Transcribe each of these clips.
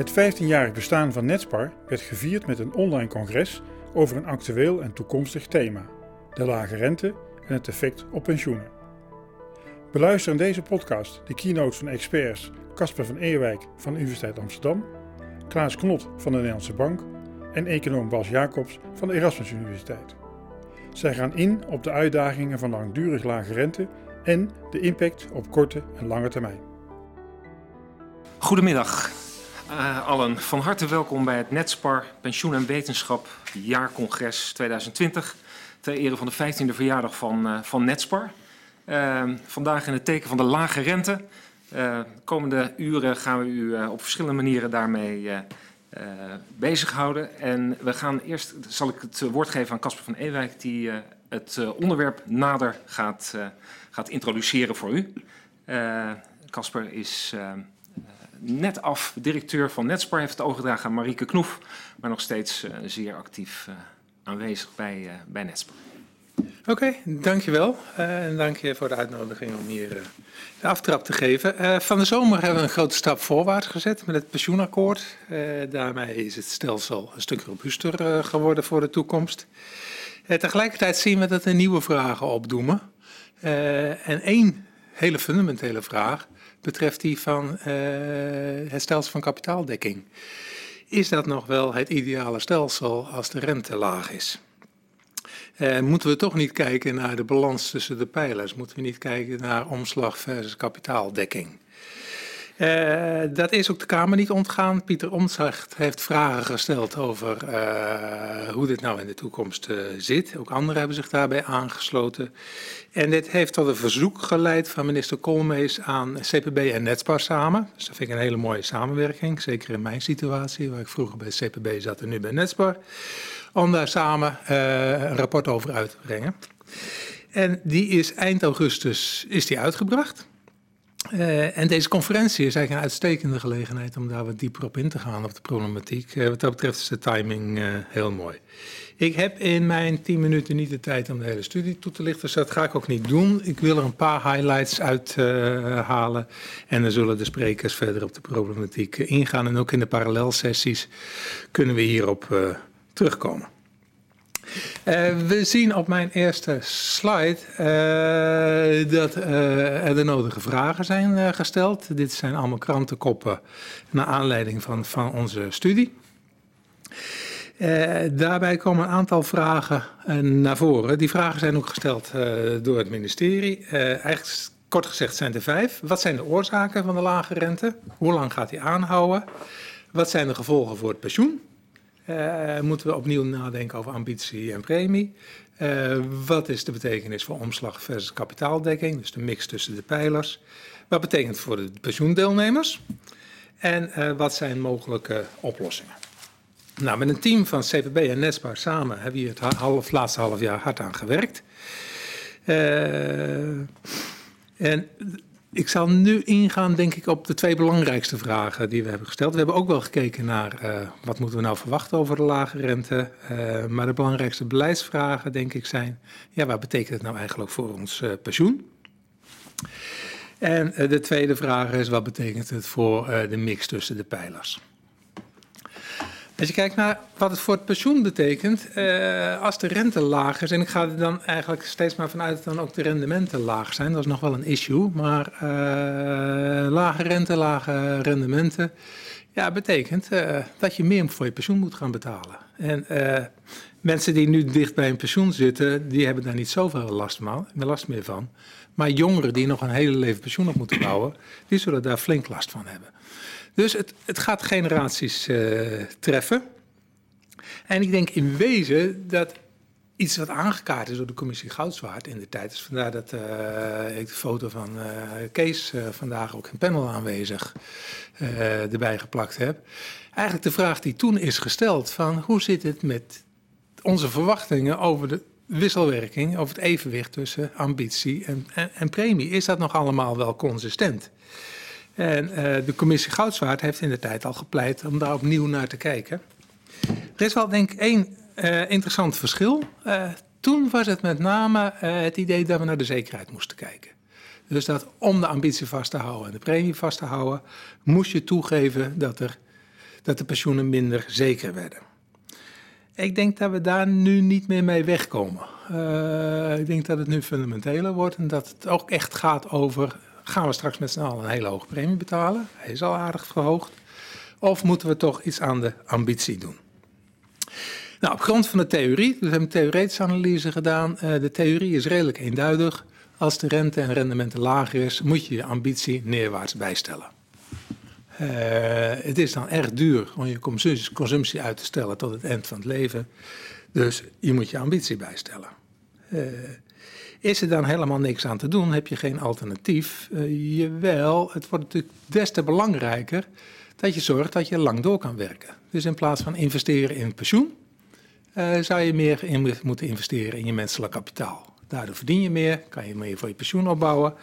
Het 15-jarig bestaan van Netspar werd gevierd met een online congres over een actueel en toekomstig thema: de lage rente en het effect op pensioenen. Beluister in deze podcast de keynotes van experts Casper van Eerwijk van de Universiteit Amsterdam, Klaas Knot van de Nederlandse Bank en econoom Bas Jacobs van de Erasmus Universiteit. Zij gaan in op de uitdagingen van langdurig lage rente en de impact op korte en lange termijn. Goedemiddag uh, allen. Van harte welkom bij het Netspar Pensioen en Wetenschap Jaarcongres 2020. Ter ere van de 15e verjaardag van, uh, van Netspar. Uh, vandaag in het teken van de lage rente. de komende uren gaan we u op verschillende manieren daarmee bezighouden. En we gaan eerst, zal ik het woord geven aan Casper van Ewijk, die het onderwerp nader gaat, gaat introduceren voor u. Casper is net af directeur van Netspar heeft het overgedragen aan Marieke Knoef, maar nog steeds uh, zeer actief uh, aanwezig bij, uh, bij Netspar. Oké, dankjewel. en dank je voor de uitnodiging om hier de aftrap te geven. van de zomer hebben we een grote stap voorwaarts gezet met het pensioenakkoord. daarmee is het stelsel een stuk robuuster geworden voor de toekomst. tegelijkertijd zien we dat er nieuwe vragen opdoemen. en één hele fundamentele vraag betreft die van uh, het stelsel van kapitaaldekking. Is dat nog wel het ideale stelsel als de rente laag is? Uh, moeten we toch niet kijken naar de balans tussen de pijlers? Moeten we niet kijken naar omslag versus kapitaaldekking? Uh, dat is ook de Kamer niet ontgaan. Pieter Omtzigt heeft vragen gesteld over uh, hoe dit nou in de toekomst uh, zit. Ook anderen hebben zich daarbij aangesloten. En dit heeft tot een verzoek geleid van minister Koolmees aan CPB en Netspar samen. Dus dat vind ik een hele mooie samenwerking, zeker in mijn situatie, waar ik vroeger bij CPB zat en nu bij Netspar. Om daar samen een rapport over uit te brengen. En die is eind augustus is die uitgebracht. Uh, en deze conferentie is eigenlijk een uitstekende gelegenheid om daar wat dieper op in te gaan op de problematiek. Uh, wat dat betreft is de timing uh, heel mooi. Ik heb in mijn tien minuten niet de tijd om de hele studie toe te lichten, dus dat ga ik ook niet doen. Ik wil er een paar highlights uithalen en dan zullen de sprekers verder op de problematiek ingaan. En ook in de parallelsessies kunnen we hierop terugkomen. Uh, we zien op mijn eerste slide uh, dat uh, er de nodige vragen zijn gesteld. Dit zijn allemaal krantenkoppen naar aanleiding van, van onze studie. daarbij komen een aantal vragen naar voren. Die vragen zijn ook gesteld door het ministerie. eigenlijk kort gezegd zijn er vijf. Wat zijn de oorzaken van de lage rente? Hoe lang gaat die aanhouden? Wat zijn de gevolgen voor het pensioen? Uh, moeten we opnieuw nadenken over ambitie en premie. Uh, wat is de betekenis voor omslag versus kapitaaldekking, dus de mix tussen de pijlers? Wat betekent het voor de pensioendeelnemers? En uh, wat zijn mogelijke oplossingen? Nou, met een team van CPB en Netspar samen hebben we hier het half, laatste half jaar hard aan gewerkt. en ik zal nu ingaan, denk ik, op de twee belangrijkste vragen die we hebben gesteld. We hebben ook wel gekeken naar uh, wat moeten we nou verwachten over de lage rente. Uh, maar de belangrijkste beleidsvragen, denk ik, zijn: ja, wat betekent het nou eigenlijk voor ons uh, pensioen? En de tweede vraag is: wat betekent het voor de mix tussen de pijlers? Als je kijkt naar wat het voor het pensioen betekent, uh, als de rente laag is, en ik ga er dan eigenlijk steeds maar vanuit dat dan ook de rendementen laag zijn, dat is nog wel een issue, maar uh, lage rente, lage rendementen, ja, betekent uh, dat je meer voor je pensioen moet gaan betalen. En mensen die nu dicht bij een pensioen zitten, die hebben daar niet zoveel last, meer, last meer van. Maar jongeren die nog een hele leven pensioen op moeten bouwen, die zullen daar flink last van hebben. Dus het, het gaat generaties uh, treffen. En ik denk in wezen dat iets wat aangekaart is door de commissie Goudzwaard in de tijd. Dus vandaar dat uh, ik de foto van uh, Kees vandaag ook in panel aanwezig erbij geplakt heb. Eigenlijk de vraag die toen is gesteld van hoe zit het met onze verwachtingen over de wisselwerking, over het evenwicht tussen ambitie en, en premie. Is dat nog allemaal wel consistent? En uh, de commissie Goudzwaard heeft in de tijd al gepleit om daar opnieuw naar te kijken. Er is wel denk ik één uh, interessant verschil. Uh, toen was het met name het idee dat we naar de zekerheid moesten kijken. Dus dat om de ambitie vast te houden en de premie vast te houden, moest je toegeven dat er dat de pensioenen minder zeker werden. Ik denk dat we daar nu niet meer mee wegkomen. Ik denk dat het nu fundamenteler wordt en dat het ook echt gaat over: gaan we straks met z'n allen een hele hoge premie betalen? Hij is al aardig verhoogd. Of moeten we toch iets aan de ambitie doen? Nou, op grond van de theorie, we hebben een theoretische analyse gedaan. Uh, de theorie is redelijk eenduidig. Als de rente en rendementen lager is, moet je je ambitie neerwaarts bijstellen. Uh, het is dan erg duur om je consumptie, uit te stellen tot het eind van het leven. Dus je moet je ambitie bijstellen. Uh, is er dan helemaal niks aan te doen, heb je geen alternatief. Uh, jawel, het wordt natuurlijk des te belangrijker dat je zorgt dat je lang door kan werken. Dus in plaats van investeren in pensioen, uh, zou je meer in moeten investeren in je menselijk kapitaal. Daardoor verdien je meer, kan je meer voor je pensioen opbouwen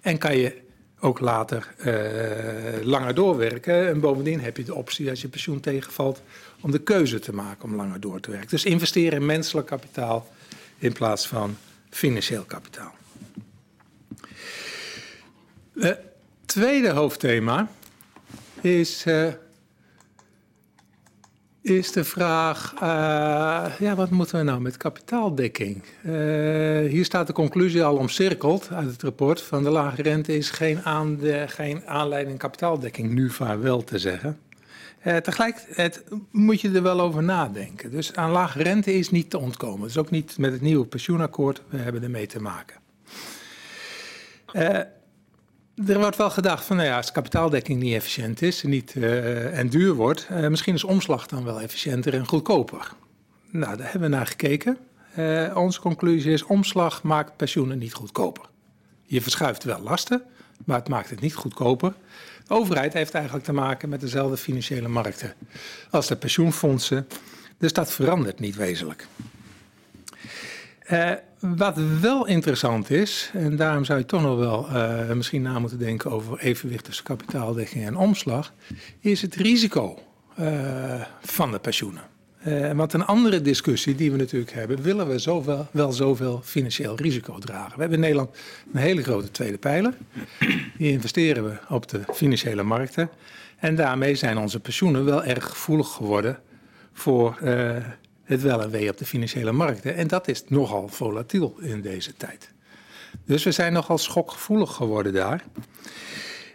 en kan je ook later uh, langer doorwerken. En bovendien heb je de optie als je pensioen tegenvalt om de keuze te maken om langer door te werken. Dus investeren in menselijk kapitaal in plaats van financieel kapitaal. Het tweede hoofdthema is uh, is de vraag, uh, ja, wat moeten we nou met kapitaaldekking? Hier staat de conclusie al omcirkeld uit het rapport van de lage rente is geen, aan de, geen aanleiding kapitaaldekking nu vaarwel te zeggen. Uh, tegelijkertijd moet je er wel over nadenken. Dus aan lage rente is niet te ontkomen. Dus ook niet met het nieuwe pensioenakkoord, we hebben ermee te maken. Er wordt wel gedacht van, nou ja, als kapitaaldekking niet efficiënt is niet, uh, en duur wordt, misschien is omslag dan wel efficiënter en goedkoper. Nou, daar hebben we naar gekeken. Onze conclusie is, omslag maakt pensioenen niet goedkoper. Je verschuift wel lasten, maar het maakt het niet goedkoper. De overheid heeft eigenlijk te maken met dezelfde financiële markten als de pensioenfondsen. Dus dat verandert niet wezenlijk. Uh, wat wel interessant is, en daarom zou je toch nog wel uh, misschien na moeten denken over evenwicht tussen kapitaaldekking en omslag, is het risico uh, van de pensioenen. Uh, want een andere discussie die we natuurlijk hebben, willen we zoveel, wel zoveel financieel risico dragen? We hebben in Nederland een hele grote tweede pijler. Die investeren we op de financiële markten. En daarmee zijn onze pensioenen wel erg gevoelig geworden voor het wel en wee op de financiële markten. En dat is nogal volatiel in deze tijd. Dus we zijn nogal schokgevoelig geworden daar.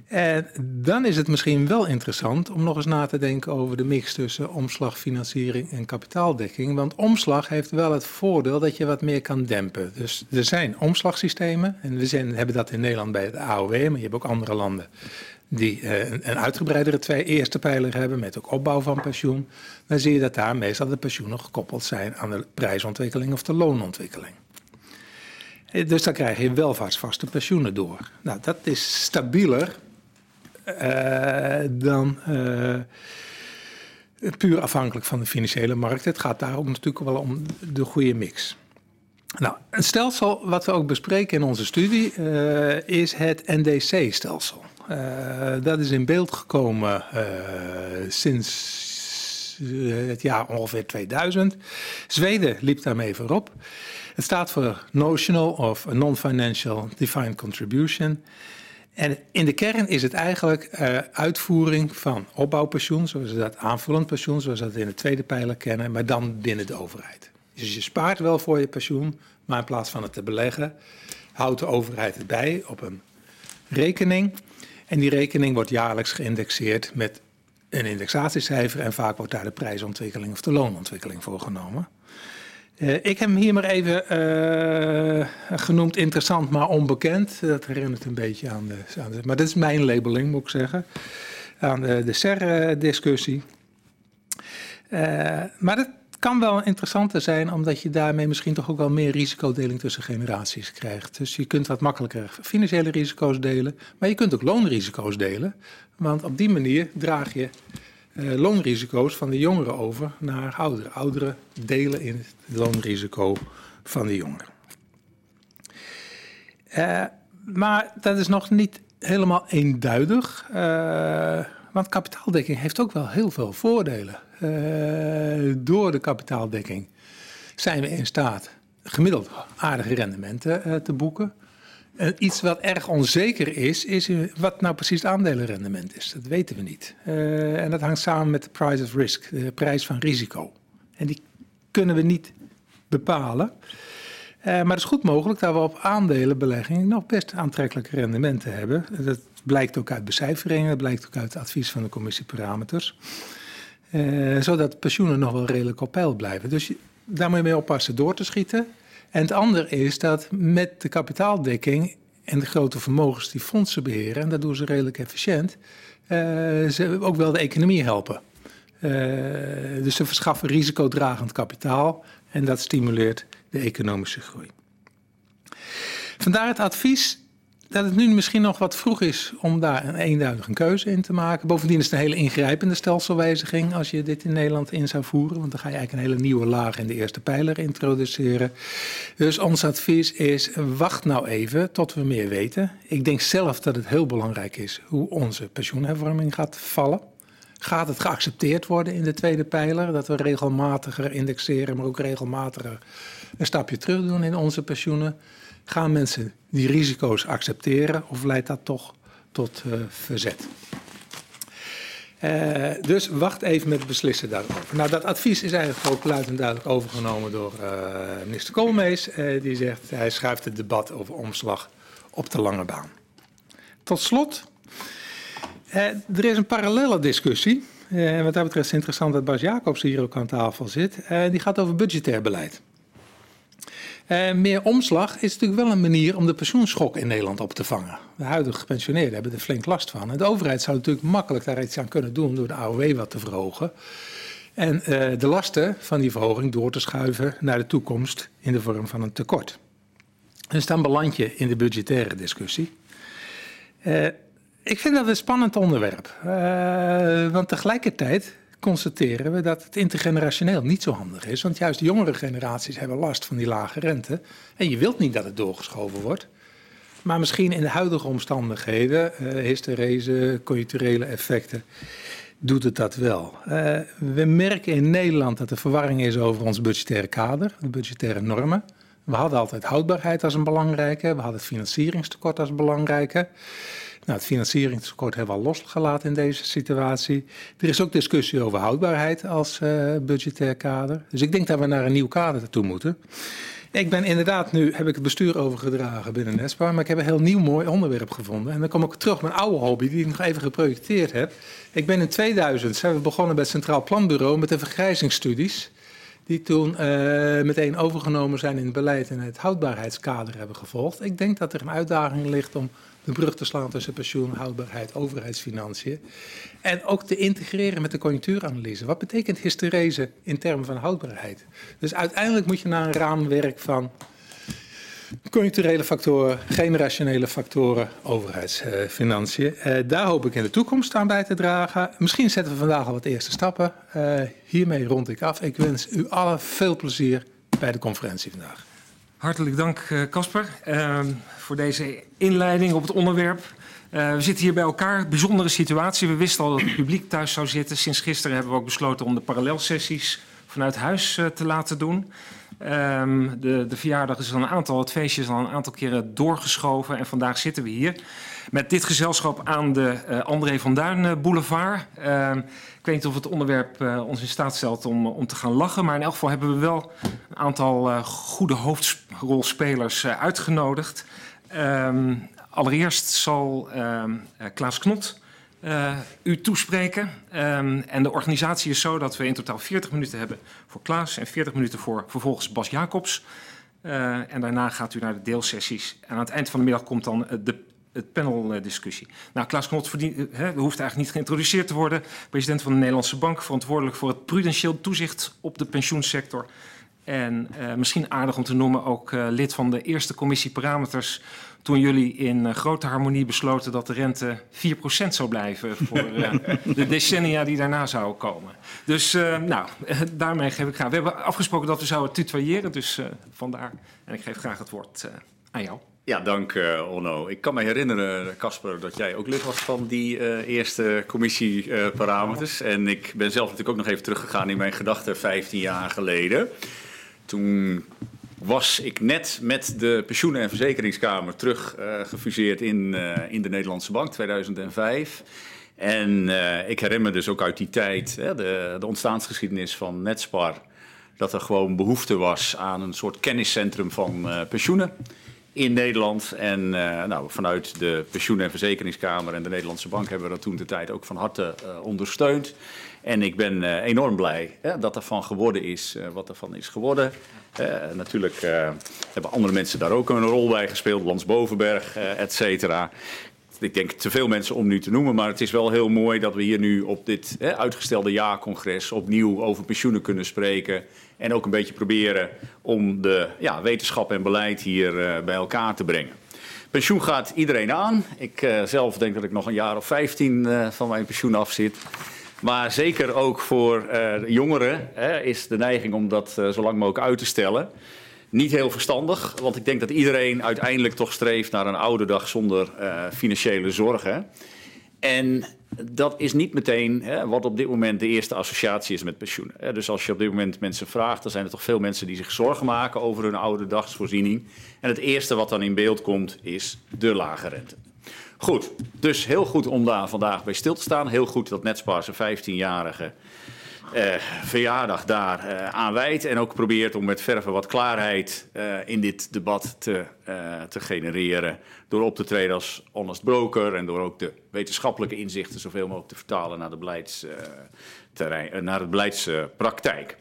En dan is het misschien wel interessant om nog eens na te denken over de mix tussen omslagfinanciering en kapitaaldekking. Want omslag heeft wel het voordeel dat je wat meer kan dempen. Dus er zijn omslagsystemen en we zijn, hebben dat in Nederland bij het AOW, maar je hebt ook andere landen die uh, een uitgebreidere twee eerste pijler hebben met ook opbouw van pensioen, dan zie je dat daar meestal de pensioenen gekoppeld zijn aan de prijsontwikkeling of de loonontwikkeling. Eh, dus dan krijg je welvaartsvaste pensioenen door. Nou, dat is stabieler dan uh, puur afhankelijk van de financiële markt. Het gaat daar ook natuurlijk wel om de goede mix. Nou, een stelsel wat we ook bespreken in onze studie uh, is het NDC-stelsel. Dat is in beeld gekomen sinds het jaar ongeveer 2000. Zweden liep daarmee voorop. Het staat voor Notional of Non-Financial Defined Contribution. En in de kern is het eigenlijk uh, uitvoering van opbouwpensioen, zoals we dat aanvullend pensioen, zoals we dat in de tweede pijler kennen, maar dan binnen de overheid. Dus je spaart wel voor je pensioen, maar in plaats van het te beleggen, houdt de overheid het bij op een rekening. En die rekening wordt jaarlijks geïndexeerd met een indexatiecijfer en vaak wordt daar de prijsontwikkeling of de loonontwikkeling voor genomen. Uh, ik heb hem hier maar even uh, genoemd interessant, maar onbekend. Dat herinnert een beetje aan de, Maar dat is mijn labeling, moet ik zeggen. Aan de, de SER-discussie. Uh, maar dat kan wel interessanter zijn, omdat je daarmee misschien toch ook wel meer risicodeling tussen generaties krijgt. Dus je kunt wat makkelijker financiële risico's delen, maar je kunt ook loonrisico's delen. Want op die manier draag je loonrisico's van de jongeren over naar ouderen. Ouderen delen in het loonrisico van de jongeren. Uh, maar dat is nog niet helemaal eenduidig. Uh, want kapitaaldekking heeft ook wel heel veel voordelen. Door de kapitaaldekking zijn we in staat gemiddeld aardige rendementen te boeken. Iets wat erg onzeker is, is wat nou precies het aandelenrendement is. Dat weten we niet. Uh, en dat hangt samen met de price of risk, de prijs van risico. En die kunnen we niet bepalen. Maar het is goed mogelijk dat we op aandelenbelegging nog best aantrekkelijke rendementen hebben. Dat blijkt ook uit becijferingen, dat blijkt ook uit het advies van de commissie parameters. Zodat pensioenen nog wel redelijk op peil blijven. Dus daar moet je mee oppassen door te schieten. En het andere is dat met de kapitaaldekking en de grote vermogens die fondsen beheren, en dat doen ze redelijk efficiënt, uh, ze ook wel de economie helpen. Uh, dus ze verschaffen risicodragend kapitaal en dat stimuleert de economische groei. Vandaar het advies dat het nu misschien nog wat vroeg is om daar een eenduidige keuze in te maken. Bovendien is het een hele ingrijpende stelselwijziging als je dit in Nederland in zou voeren. Want dan ga je eigenlijk een hele nieuwe laag in de eerste pijler introduceren. Dus ons advies is, wacht nou even tot we meer weten. Ik denk zelf dat het heel belangrijk is hoe onze pensioenhervorming gaat vallen. Gaat het geaccepteerd worden in de tweede pijler? Dat we regelmatiger indexeren, maar ook regelmatiger een stapje terug doen in onze pensioenen? Gaan mensen die risico's accepteren of leidt dat toch tot uh, verzet? Uh, dus wacht even met beslissen daarover. Nou, dat advies is eigenlijk ook luid en duidelijk overgenomen door uh, minister Koolmees. die zegt hij schuift het debat over omslag op de lange baan. Tot slot, er is een parallele discussie. En wat dat betreft is het interessant dat Bas Jacobs hier ook aan tafel zit. die gaat over budgetair beleid. Uh, meer omslag is natuurlijk wel een manier om de pensioenschok in Nederland op te vangen. De huidige gepensioneerden hebben er flink last van. De overheid zou natuurlijk makkelijk daar iets aan kunnen doen door de AOW wat te verhogen. En uh, de lasten van die verhoging door te schuiven naar de toekomst in de vorm van een tekort. Dus dan beland je in de budgettaire discussie. Uh, ik vind dat een spannend onderwerp. want tegelijkertijd constateren we dat het intergenerationeel niet zo handig is. Want juist de jongere generaties hebben last van die lage rente. En je wilt niet dat het doorgeschoven wordt. Maar misschien in de huidige omstandigheden, uh, hysterese, conjuncturele effecten, doet het dat wel. Uh, we merken in Nederland dat er verwarring is over ons budgettaire kader, de budgettaire normen. We hadden altijd houdbaarheid als een belangrijke, we hadden het financieringstekort als belangrijke. Nou, het financieringstekort hebben we al losgelaten in deze situatie. Er is ook discussie over houdbaarheid als uh, budgetair kader. Dus ik denk dat we naar een nieuw kader toe moeten. Ik ben inderdaad, nu heb ik het bestuur overgedragen binnen NESPA, maar ik heb een heel nieuw mooi onderwerp gevonden. En dan kom ik terug op mijn oude hobby, die ik nog even geprojecteerd heb. Ik ben in 2000, zijn we begonnen bij het Centraal Planbureau met de vergrijzingsstudies. Die toen uh, meteen overgenomen zijn in het beleid en het houdbaarheidskader hebben gevolgd. Ik denk dat er een uitdaging ligt om de brug te slaan tussen pensioen, houdbaarheid, overheidsfinanciën. En ook te integreren met de conjunctuuranalyse. Wat betekent hysterese in termen van houdbaarheid? Dus uiteindelijk moet je naar een raamwerk van conjuncturele factoren, generationele factoren, overheidsfinanciën. Uh, daar hoop ik in de toekomst aan bij te dragen. Misschien zetten we vandaag al wat eerste stappen. Uh, hiermee rond ik af. Ik wens u allen veel plezier bij de conferentie vandaag. Hartelijk dank, Casper, uh, voor deze inleiding op het onderwerp. Uh, we zitten hier bij elkaar, bijzondere situatie. We wisten al dat het publiek thuis zou zitten. Sinds gisteren hebben we ook besloten om de parallelsessies vanuit huis uh, te laten doen. Um, de, de verjaardag is al een aantal, het feestje is al een aantal keren doorgeschoven. En vandaag zitten we hier met dit gezelschap aan de uh, André van Duin Boulevard. Uh, ik weet niet of het onderwerp uh, ons in staat stelt om, om te gaan lachen. Maar in elk geval hebben we wel een aantal goede hoofdrolspelers uitgenodigd. Um, allereerst zal um, Klaas Knot u toespreken. En de organisatie is zo dat we in totaal 40 minuten hebben voor Klaas en 40 minuten voor vervolgens Bas Jacobs. en daarna gaat u naar de deelsessies. En aan het eind van de middag komt dan de het paneldiscussie. Nou, Klaas Knot verdient, he, hoeft eigenlijk niet geïntroduceerd te worden. President van de Nederlandse Bank, verantwoordelijk voor het prudentieel toezicht op de pensioensector. En uh, misschien aardig om te noemen ook uh, lid van de eerste commissie parameters toen jullie in uh, grote harmonie besloten dat de rente 4% zou blijven voor de decennia die daarna zouden komen. Dus nou, daarmee geef ik graag. We hebben afgesproken dat we zouden tutoyeren, dus vandaar. En ik geef graag het woord aan jou. Ja, dank uh, Onno. Ik kan me herinneren, Casper, dat jij ook lid was van die uh, eerste commissie uh, parameters. En ik ben zelf natuurlijk ook nog even teruggegaan in mijn gedachten 15 jaar geleden. Toen was ik net met de Pensioenen- en Verzekeringskamer terug uh, gefuseerd in, in de Nederlandse Bank 2005. En ik herinner me dus ook uit die tijd, hè, de, de ontstaansgeschiedenis van Netspar, dat er gewoon behoefte was aan een soort kenniscentrum van pensioenen in Nederland. En nou, vanuit de Pensioenen- en Verzekeringskamer en de Nederlandse Bank hebben we dat toen de tijd ook van harte ondersteund. En ik ben uh, enorm blij hè, dat er van geworden is wat er van is geworden. Natuurlijk hebben andere mensen daar ook een rol bij gespeeld, Lans Bovenberg, et cetera. Ik denk te veel mensen om nu te noemen, maar het is wel heel mooi dat we hier nu op dit hè, uitgestelde jaarcongres opnieuw over pensioenen kunnen spreken. En ook een beetje proberen om de ja, wetenschap en beleid hier bij elkaar te brengen. Pensioen gaat iedereen aan. Ik zelf denk dat ik nog een jaar of 15 van mijn pensioen af zit. Maar zeker ook voor jongeren hè, is de neiging om dat zo lang mogelijk uit te stellen. Niet heel verstandig, want ik denk dat iedereen uiteindelijk toch streeft naar een oude dag zonder uh, financiële zorgen. En dat is niet meteen hè, wat op dit moment de eerste associatie is met pensioenen. Dus als je op dit moment mensen vraagt, dan zijn er toch veel mensen die zich zorgen maken over hun oude dagsvoorziening. En het eerste wat dan in beeld komt is de lage rente. Goed, dus heel goed om daar vandaag bij stil te staan. Heel goed dat Netspar zijn 15-jarige eh, verjaardag daar uh, aan wijdt. En ook probeert om met verven wat klaarheid uh, in dit debat te, te genereren. Door op te treden als honest broker en door ook de wetenschappelijke inzichten zoveel mogelijk te vertalen naar de, beleidsterrein, naar de beleidspraktijk.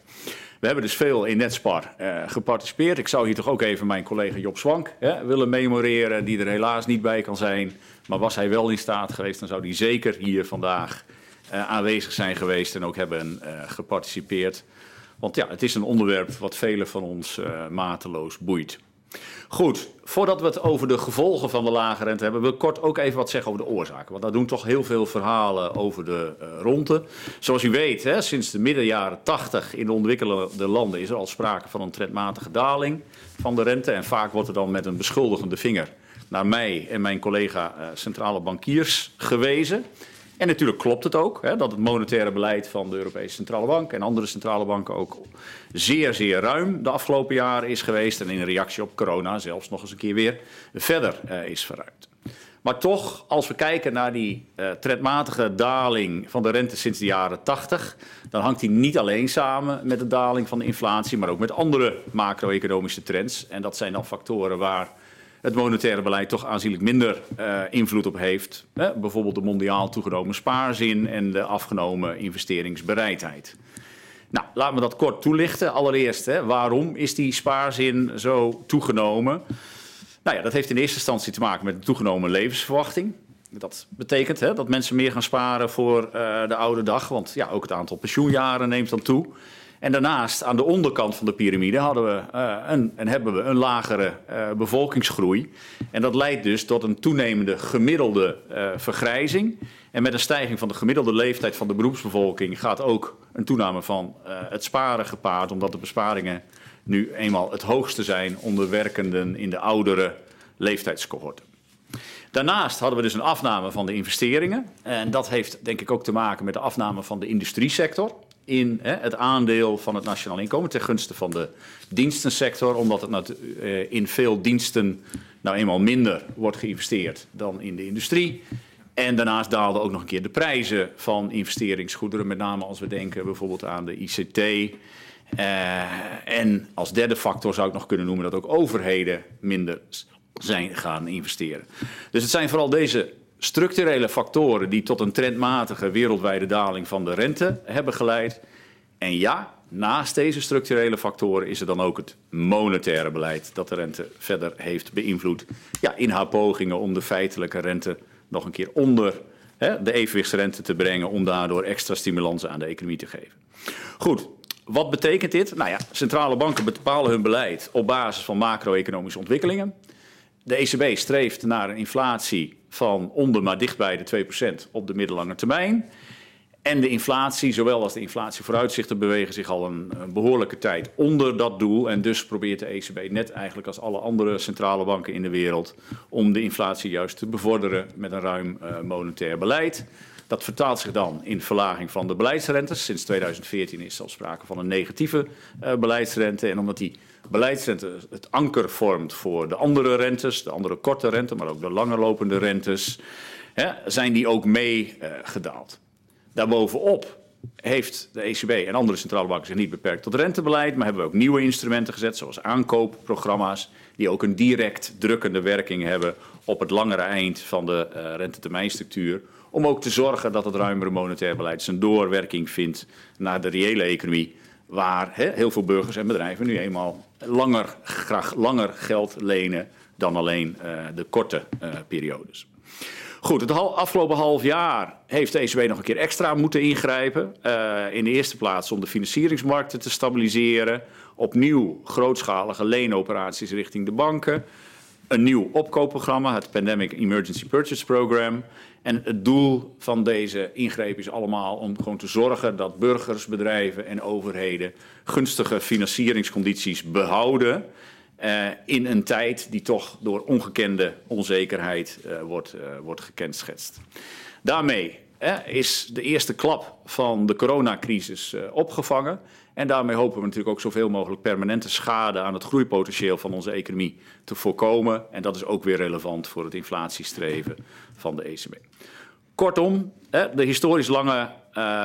We hebben dus veel in Netspar uh, geparticipeerd. Ik zou hier toch ook even mijn collega Job Swank hè, willen memoreren, die er helaas niet bij kan zijn. Maar was hij wel in staat geweest, dan zou hij zeker hier vandaag uh, aanwezig zijn geweest en ook hebben uh, geparticipeerd. Want ja, het is een onderwerp wat velen van ons mateloos boeit. Goed, voordat we het over de gevolgen van de lage rente hebben, wil ik kort ook even wat zeggen over de oorzaken. Want daar doen toch heel veel verhalen over de uh, ronde. Zoals u weet, hè, sinds de midden jaren 80 in de ontwikkelde landen is er al sprake van een trendmatige daling van de rente. En vaak wordt er dan met een beschuldigende vinger naar mij en mijn collega centrale bankiers gewezen. En natuurlijk klopt het ook hè, dat het monetaire beleid van de Europese Centrale Bank en andere centrale banken ook zeer, zeer ruim de afgelopen jaren is geweest. En in reactie op corona zelfs nog eens een keer weer verder uh, is verruimd. Maar toch, als we kijken naar die uh, trendmatige daling van de rente sinds de jaren 80, dan hangt die niet alleen samen met de daling van de inflatie, maar ook met andere macro-economische trends. En dat zijn dan factoren waar het monetaire beleid toch aanzienlijk minder uh, invloed op heeft. Hè? Bijvoorbeeld de mondiaal toegenomen spaarzin en de afgenomen investeringsbereidheid. Nou, laten we dat kort toelichten. Allereerst, hè, waarom is die spaarzin zo toegenomen? Nou ja, dat heeft in eerste instantie te maken met de toegenomen levensverwachting. Dat betekent hè, dat mensen meer gaan sparen voor uh, de oude dag, want ja, ook het aantal pensioenjaren neemt dan toe. En daarnaast, aan de onderkant van de piramide, hadden we, uh, een, en hebben we een lagere uh, bevolkingsgroei. En dat leidt dus tot een toenemende gemiddelde uh, vergrijzing. En met een stijging van de gemiddelde leeftijd van de beroepsbevolking gaat ook een toename van het sparen gepaard, omdat de besparingen nu eenmaal het hoogste zijn onder werkenden in de oudere leeftijdscohorten. Daarnaast hadden we dus een afname van de investeringen. En dat heeft denk ik ook te maken met de afname van de industriesector in hè, het aandeel van het nationaal inkomen ten gunste van de dienstensector, omdat het uh, in veel diensten nou eenmaal minder wordt geïnvesteerd dan in de industrie. En daarnaast daalden ook nog een keer de prijzen van investeringsgoederen, met name als we denken bijvoorbeeld aan de ICT. Uh, en als derde factor zou ik nog kunnen noemen dat ook overheden minder zijn gaan investeren. Dus het zijn vooral deze structurele factoren die tot een trendmatige wereldwijde daling van de rente hebben geleid. En ja, naast deze structurele factoren is er dan ook het monetaire beleid dat de rente verder heeft beïnvloed. Ja, in haar pogingen om de feitelijke rente nog een keer onder hè, de evenwichtsrente te brengen, om daardoor extra stimulans aan de economie te geven. Goed, wat betekent dit? Nou ja, centrale banken bepalen hun beleid op basis van macro-economische ontwikkelingen. De ECB streeft naar een inflatie van onder maar dicht bij de 2% op de middellange termijn. En de inflatie, zowel als de inflatievooruitzichten, bewegen zich al een, behoorlijke tijd onder dat doel. En dus probeert de ECB, net eigenlijk als alle andere centrale banken in de wereld, om de inflatie juist te bevorderen met een ruim uh, monetair beleid. Dat vertaalt zich dan in verlaging van de beleidsrentes. Sinds 2014 is er al sprake van een negatieve uh, beleidsrente. En omdat die beleidsrente het anker vormt voor de andere rentes, de andere korte rente, maar ook de langerlopende rentes, hè, zijn die ook mee uh, gedaald. Daarbovenop heeft de ECB en andere centrale banken zich niet beperkt tot rentebeleid, maar hebben we ook nieuwe instrumenten gezet, zoals aankoopprogramma's, die ook een direct drukkende werking hebben op het langere eind van de uh, rentetermijnstructuur. Om ook te zorgen dat het ruimere monetair beleid zijn doorwerking vindt naar de reële economie, waar he, heel veel burgers en bedrijven nu eenmaal langer, graag langer geld lenen dan alleen uh, de korte uh, periodes. Goed, het afgelopen half jaar heeft de ECB nog een keer extra moeten ingrijpen. Uh, in de eerste plaats om de financieringsmarkten te stabiliseren. Opnieuw grootschalige leenoperaties richting de banken. Een nieuw opkoopprogramma, het Pandemic Emergency Purchase Program. En het doel van deze ingreep is allemaal om gewoon te zorgen dat burgers, bedrijven en overheden gunstige financieringscondities behouden. Uh, in een tijd die toch door ongekende onzekerheid uh, wordt, uh, wordt gekenschetst. Daarmee is de eerste klap van de coronacrisis opgevangen. En daarmee hopen we natuurlijk ook zoveel mogelijk permanente schade aan het groeipotentieel van onze economie te voorkomen. En dat is ook weer relevant voor het inflatiestreven van de ECB. Kortom, de historisch lange,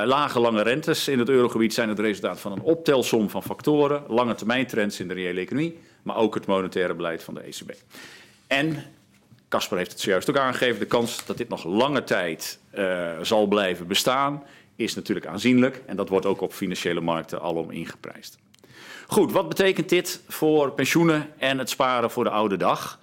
lage lange rentes in het eurogebied zijn het resultaat van een optelsom van factoren, lange termijn trends in de reële economie, maar ook het monetaire beleid van de ECB. En Casper heeft het zojuist ook aangegeven, de kans dat dit nog lange tijd uh, zal blijven bestaan is natuurlijk aanzienlijk en dat wordt ook op financiële markten alom ingeprijsd. Goed, wat betekent dit voor pensioenen en het sparen voor de oude dag?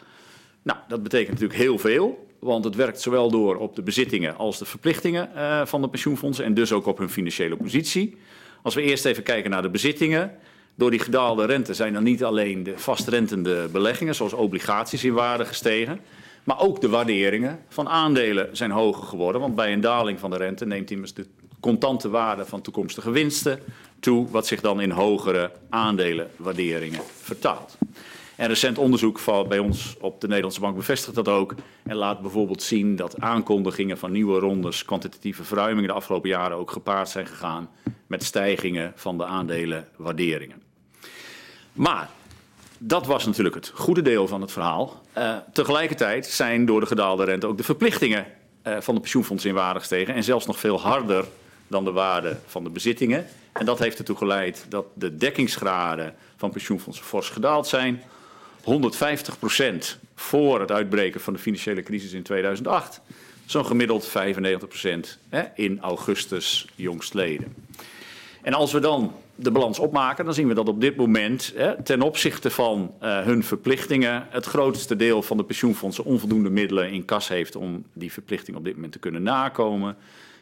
Nou, dat betekent natuurlijk heel veel. Want het werkt zowel door op de bezittingen als de verplichtingen uh, van de pensioenfondsen en dus ook op hun financiële positie. Als we eerst even kijken naar de bezittingen. Door die gedaalde rente zijn dan niet alleen de vastrentende beleggingen, zoals obligaties, in waarde gestegen. Maar ook de waarderingen van aandelen zijn hoger geworden. Want bij een daling van de rente neemt immers de contante waarde van toekomstige winsten toe, wat zich dan in hogere aandelenwaarderingen vertaalt. En recent onderzoek van bij ons op de Nederlandse Bank bevestigt dat ook. En laat bijvoorbeeld zien dat aankondigingen van nieuwe rondes kwantitatieve verruimingen de afgelopen jaren ook gepaard zijn gegaan met stijgingen van de aandelenwaarderingen. Maar dat was natuurlijk het goede deel van het verhaal. Uh, tegelijkertijd zijn door de gedaalde rente ook de verplichtingen uh, van de pensioenfondsen in waarde gestegen. En zelfs nog veel harder dan de waarde van de bezittingen. En dat heeft ertoe geleid dat de dekkingsgraden van pensioenfondsen fors gedaald zijn. 150 procent voor het uitbreken van de financiële crisis in 2008. Zo'n gemiddeld 95 procent in augustus jongstleden. En als we dan de balans opmaken, dan zien we dat op dit moment hè, ten opzichte van uh, hun verplichtingen het grootste deel van de pensioenfondsen onvoldoende middelen in kas heeft om die verplichting op dit moment te kunnen nakomen.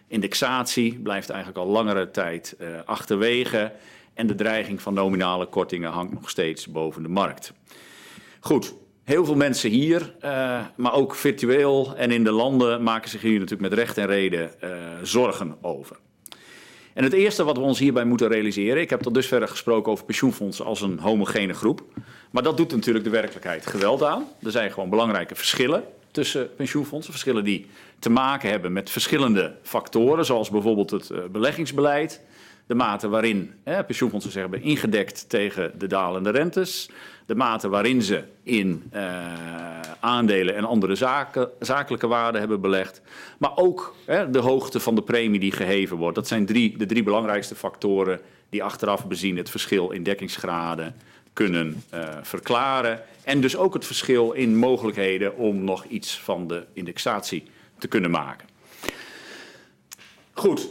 Indexatie blijft eigenlijk al langere tijd uh, achterwege en de dreiging van nominale kortingen hangt nog steeds boven de markt. Goed, heel veel mensen hier, uh, maar ook virtueel en in de landen maken zich hier natuurlijk met recht en reden zorgen over. En het eerste wat we ons hierbij moeten realiseren, ik heb tot dusver gesproken over pensioenfondsen als een homogene groep, maar dat doet natuurlijk de werkelijkheid geweld aan. Er zijn gewoon belangrijke verschillen tussen pensioenfondsen, verschillen die te maken hebben met verschillende factoren, zoals bijvoorbeeld het uh, beleggingsbeleid, de mate waarin hè, pensioenfondsen zich hebben ingedekt tegen de dalende rentes, de mate waarin ze in uh, aandelen en andere zaken, zakelijke waarden hebben belegd, maar ook hè, de hoogte van de premie die geheven wordt. Dat zijn drie, de drie belangrijkste factoren die achteraf bezien het verschil in dekkingsgraden kunnen uh, verklaren. En dus ook het verschil in mogelijkheden om nog iets van de indexatie te kunnen maken. Goed,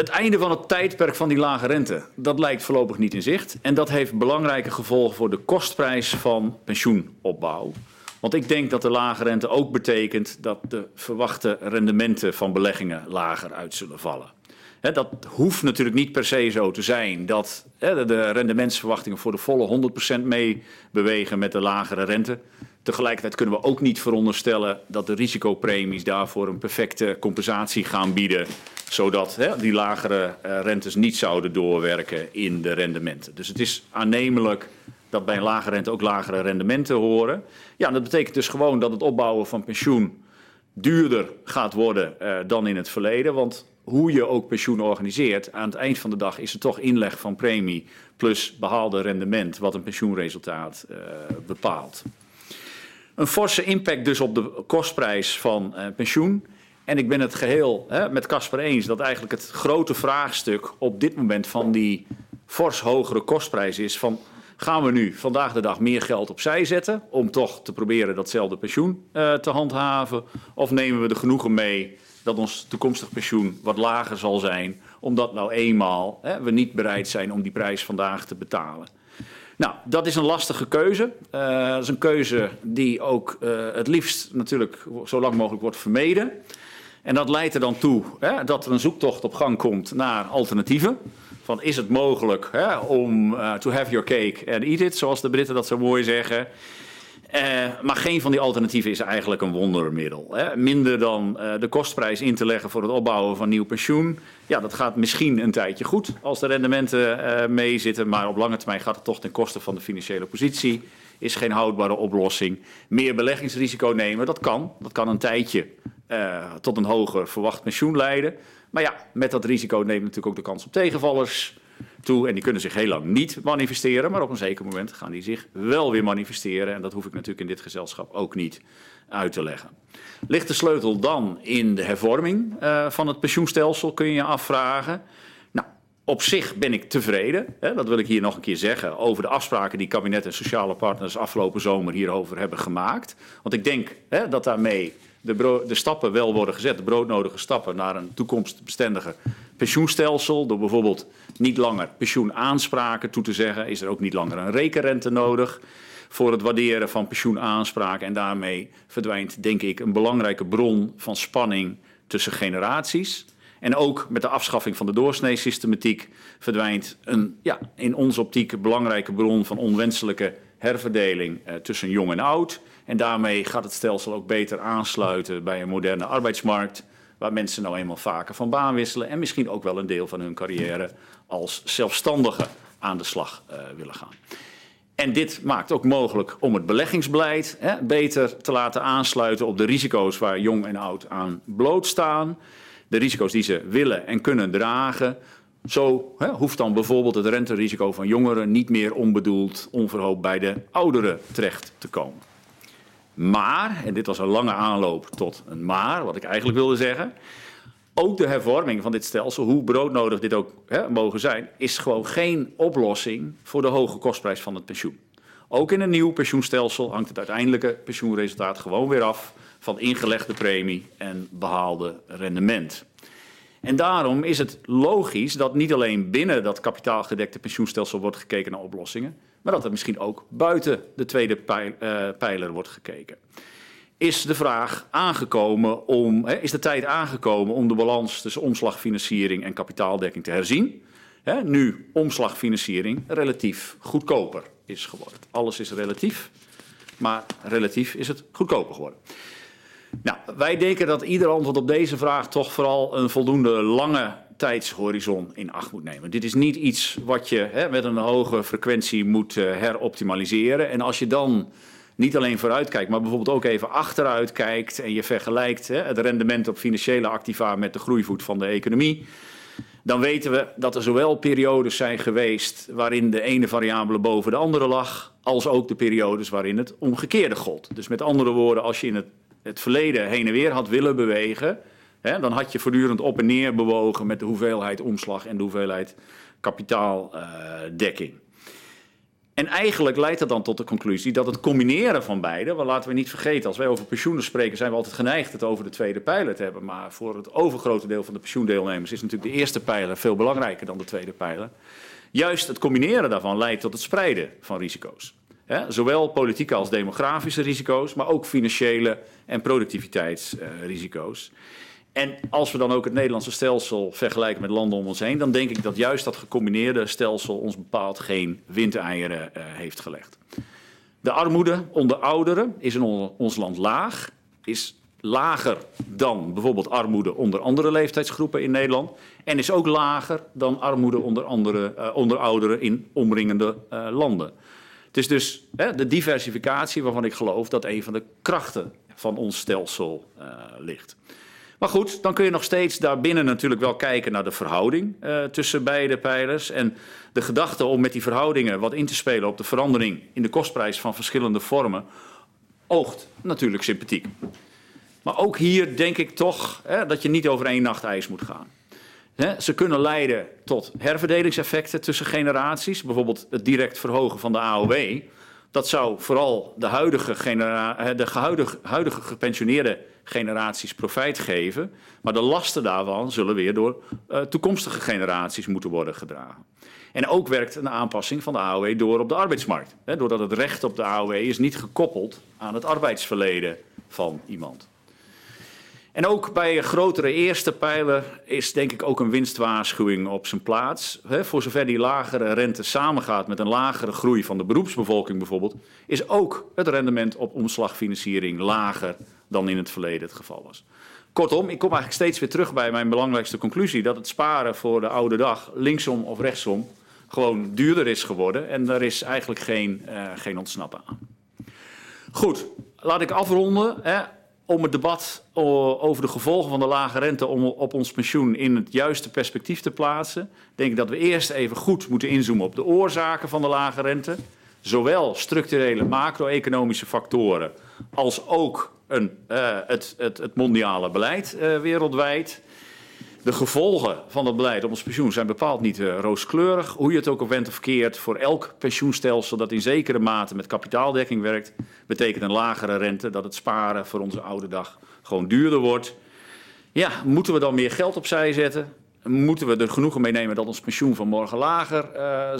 het einde van het tijdperk van die lage rente, dat lijkt voorlopig niet in zicht. En dat heeft belangrijke gevolgen voor de kostprijs van pensioenopbouw. Want ik denk dat de lage rente ook betekent dat de verwachte rendementen van beleggingen lager uit zullen vallen. Dat hoeft natuurlijk niet per se zo te zijn dat de rendementsverwachtingen voor de volle 100% meebewegen met de lagere rente. Tegelijkertijd kunnen we ook niet veronderstellen dat de risicopremies daarvoor een perfecte compensatie gaan bieden, zodat hè, die lagere uh, rentes niet zouden doorwerken in de rendementen. Dus het is aannemelijk dat bij een lage rente ook lagere rendementen horen. Ja, dat betekent dus gewoon dat het opbouwen van pensioen duurder gaat worden uh, dan in het verleden. Want hoe je ook pensioen organiseert, aan het eind van de dag is het toch inleg van premie plus behaalde rendement wat een pensioenresultaat uh, bepaalt. Een forse impact dus op de kostprijs van uh, pensioen. En ik ben het geheel hè, met Casper eens dat eigenlijk het grote vraagstuk op dit moment van die fors hogere kostprijs is van gaan we nu vandaag de dag meer geld opzij zetten om toch te proberen datzelfde pensioen uh, te handhaven? Of nemen we er genoegen mee dat ons toekomstig pensioen wat lager zal zijn, omdat nou eenmaal hè, we niet bereid zijn om die prijs vandaag te betalen? Nou, dat is een lastige keuze. Uh, dat is een keuze die ook uh, het liefst natuurlijk zo lang mogelijk wordt vermeden. En dat leidt er dan toe hè, dat er een zoektocht op gang komt naar alternatieven. Van is het mogelijk hè, om uh, to have your cake and eat it, zoals de Britten dat zo mooi zeggen. Uh, maar geen van die alternatieven is eigenlijk een wondermiddel. Hè. Minder dan uh, de kostprijs in te leggen voor het opbouwen van nieuw pensioen. Ja, dat gaat misschien een tijdje goed als de rendementen uh, meezitten. Maar op lange termijn gaat het toch ten koste van de financiële positie. Is geen houdbare oplossing. Meer beleggingsrisico nemen, dat kan. Dat kan een tijdje tot een hoger verwacht pensioen leiden. Maar ja, met dat risico neemt natuurlijk ook de kans op tegenvallers toe. En die kunnen zich heel lang niet manifesteren, maar op een zeker moment gaan die zich wel weer manifesteren. En dat hoef ik natuurlijk in dit gezelschap ook niet uit te leggen. Ligt de sleutel dan in de hervorming uh, van het pensioenstelsel, kun je je afvragen. Nou, op zich ben ik tevreden, hè, dat wil ik hier nog een keer zeggen, over de afspraken die kabinet en sociale partners afgelopen zomer hierover hebben gemaakt. Want ik denk hè, dat daarmee de, de, stappen wel worden gezet, de broodnodige stappen naar een toekomstbestendige pensioenstelsel. Door bijvoorbeeld niet langer pensioenaanspraken toe te zeggen, is er ook niet langer een rekenrente nodig voor het waarderen van pensioenaanspraken. En daarmee verdwijnt, denk ik, een belangrijke bron van spanning tussen generaties. En ook met de afschaffing van de doorsneesystematiek verdwijnt een ja, in onze optiek belangrijke bron van onwenselijke herverdeling eh, tussen jong en oud. En daarmee gaat het stelsel ook beter aansluiten bij een moderne arbeidsmarkt, waar mensen nou eenmaal vaker van baan wisselen en misschien ook wel een deel van hun carrière als zelfstandige aan de slag uh, willen gaan. En dit maakt ook mogelijk om het beleggingsbeleid hè, beter te laten aansluiten op de risico's waar jong en oud aan blootstaan. De risico's die ze willen en kunnen dragen. Zo hè, hoeft dan bijvoorbeeld het renterisico van jongeren niet meer onbedoeld, onverhoopt bij de ouderen terecht te komen. Maar, en dit was een lange aanloop tot een maar, wat ik eigenlijk wilde zeggen. Ook de hervorming van dit stelsel, hoe broodnodig dit ook hè, mogen zijn, is gewoon geen oplossing voor de hoge kostprijs van het pensioen. Ook in een nieuw pensioenstelsel hangt het uiteindelijke pensioenresultaat gewoon weer af van ingelegde premie en behaalde rendement. En daarom is het logisch dat niet alleen binnen dat kapitaalgedekte pensioenstelsel wordt gekeken naar oplossingen, maar dat er misschien ook buiten de tweede eh, pijler wordt gekeken. Is de vraag aangekomen om, hè, is de tijd aangekomen om de balans tussen omslagfinanciering en kapitaaldekking te herzien? Hè, nu omslagfinanciering relatief goedkoper is geworden. Alles is relatief, maar relatief is het goedkoper geworden. Nou, wij denken dat ieder antwoord op deze vraag toch vooral een voldoende lange tijdshorizon in acht moet nemen. Dit is niet iets wat je hè, met een hoge frequentie moet uh, heroptimaliseren. En als je dan niet alleen vooruit kijkt, maar bijvoorbeeld ook even achteruit kijkt en je vergelijkt hè, het rendement op financiële activa met de groeivoet van de economie, dan weten we dat er zowel periodes zijn geweest waarin de ene variabele boven de andere lag, als ook de periodes waarin het omgekeerde gold. Dus met andere woorden, als je in het, het verleden heen en weer had willen bewegen, Dan had je voortdurend op en neer bewogen met de hoeveelheid omslag en de hoeveelheid kapitaaldekking. en eigenlijk leidt dat dan tot de conclusie dat het combineren van beide, want laten we niet vergeten, als wij over pensioenen spreken, zijn we altijd geneigd het over de tweede pijler te hebben. Maar voor het overgrote deel van de pensioendeelnemers is natuurlijk de eerste pijler veel belangrijker dan de tweede pijler. Juist het combineren daarvan leidt tot het spreiden van risico's. zowel politieke als demografische risico's, maar ook financiële en productiviteitsrisico's. En als we dan ook het Nederlandse stelsel vergelijken met landen om ons heen, dan denk ik dat juist dat gecombineerde stelsel ons bepaald geen windeieren uh, heeft gelegd. De armoede onder ouderen is in ons land laag, is lager dan bijvoorbeeld armoede onder andere leeftijdsgroepen in Nederland. En is ook lager dan armoede onder, andere, uh, onder ouderen in omringende uh, landen. Het is dus hè, de diversificatie waarvan ik geloof dat een van de krachten van ons stelsel ligt. Maar goed, dan kun je nog steeds daarbinnen natuurlijk wel kijken naar de verhouding uh, tussen beide pijlers. En de gedachte om met die verhoudingen wat in te spelen op de verandering in de kostprijs van verschillende vormen, oogt natuurlijk sympathiek. Maar ook hier denk ik toch hè, dat je niet over één nacht ijs moet gaan. Hè, ze kunnen leiden tot herverdelingseffecten tussen generaties, bijvoorbeeld het direct verhogen van de AOW. Dat zou vooral de huidige, de huidige, huidige gepensioneerde generaties profijt geven. Maar de lasten daarvan zullen weer door uh, toekomstige generaties moeten worden gedragen. En ook werkt een aanpassing van de AOW door op de arbeidsmarkt. Hè, doordat het recht op de AOW is niet gekoppeld aan het arbeidsverleden van iemand. En ook bij een grotere eerste pijler is denk ik ook een winstwaarschuwing op zijn plaats. Voor zover die lagere rente samengaat met een lagere groei van de beroepsbevolking bijvoorbeeld, is ook het rendement op omslagfinanciering lager dan in het verleden het geval was. Kortom, ik kom eigenlijk steeds weer terug bij mijn belangrijkste conclusie: dat het sparen voor de oude dag, linksom of rechtsom, gewoon duurder is geworden. En daar is eigenlijk geen, uh, geen ontsnappen aan. Goed, laat ik afronden. Hè om het debat over de gevolgen van de lage rente op ons pensioen in het juiste perspectief te plaatsen, denk ik dat we eerst even goed moeten inzoomen op de oorzaken van de lage rente. Zowel structurele macro-economische factoren als ook uh, het, het, het, mondiale beleid uh, wereldwijd. De gevolgen van dat beleid op ons pensioen zijn bepaald niet uh, rooskleurig. Hoe je het ook op went of keert, voor elk pensioenstelsel dat in zekere mate met kapitaaldekking werkt, betekent een lagere rente dat het sparen voor onze oude dag gewoon duurder wordt. Ja, moeten we dan meer geld opzij zetten? Moeten we er genoegen mee nemen dat ons pensioen van morgen lager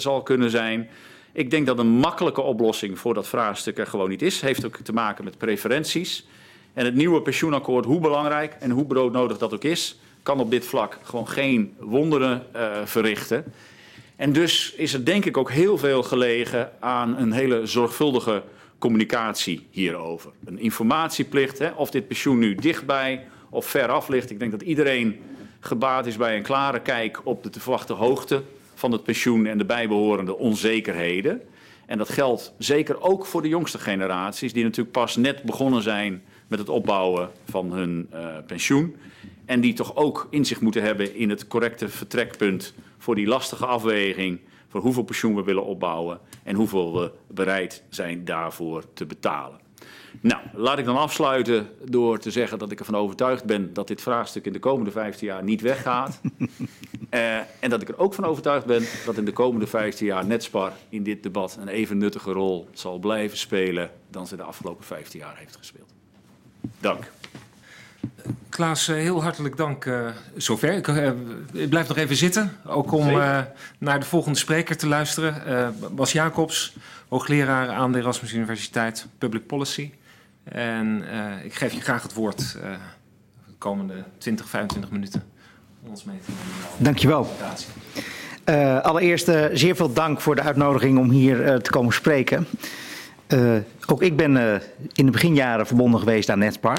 zal kunnen zijn? Ik denk dat een makkelijke oplossing voor dat vraagstuk er gewoon niet is. Heeft ook te maken met preferenties. En het nieuwe pensioenakkoord, hoe belangrijk en hoe broodnodig dat ook is, kan op dit vlak gewoon geen wonderen uh, verrichten. En dus is er denk ik ook heel veel gelegen aan een hele zorgvuldige communicatie hierover. Een informatieplicht, hè, of dit pensioen nu dichtbij of ver af ligt. Ik denk dat iedereen gebaat is bij een klare kijk op de te verwachte hoogte van het pensioen en de bijbehorende onzekerheden. En dat geldt zeker ook voor de jongste generaties, die natuurlijk pas net begonnen zijn met het opbouwen van hun uh, pensioen. En die toch ook inzicht moeten hebben in het correcte vertrekpunt voor die lastige afweging voor hoeveel pensioen we willen opbouwen en hoeveel we bereid zijn daarvoor te betalen. Nou, laat ik dan afsluiten door te zeggen dat ik ervan overtuigd ben dat dit vraagstuk in de komende 15 jaar niet weggaat. uh, en dat ik er ook van overtuigd ben dat in de komende 15 jaar Netspar in dit debat een even nuttige rol zal blijven spelen dan ze de afgelopen 15 jaar heeft gespeeld. Dank. Klaas, eh, heel hartelijk dank uh, zover. Ik, uh, ik, blijf nog even zitten, ook om uh, naar de volgende spreker te luisteren. Bas Jacobs, hoogleraar aan de Erasmus Universiteit Public Policy. En ik geef je graag het woord de komende 20, 25 minuten om ons mee te nemen. Dankjewel. allereerst zeer veel dank voor de uitnodiging om hier te komen spreken. Ook ik ben in de beginjaren verbonden geweest aan Netspar.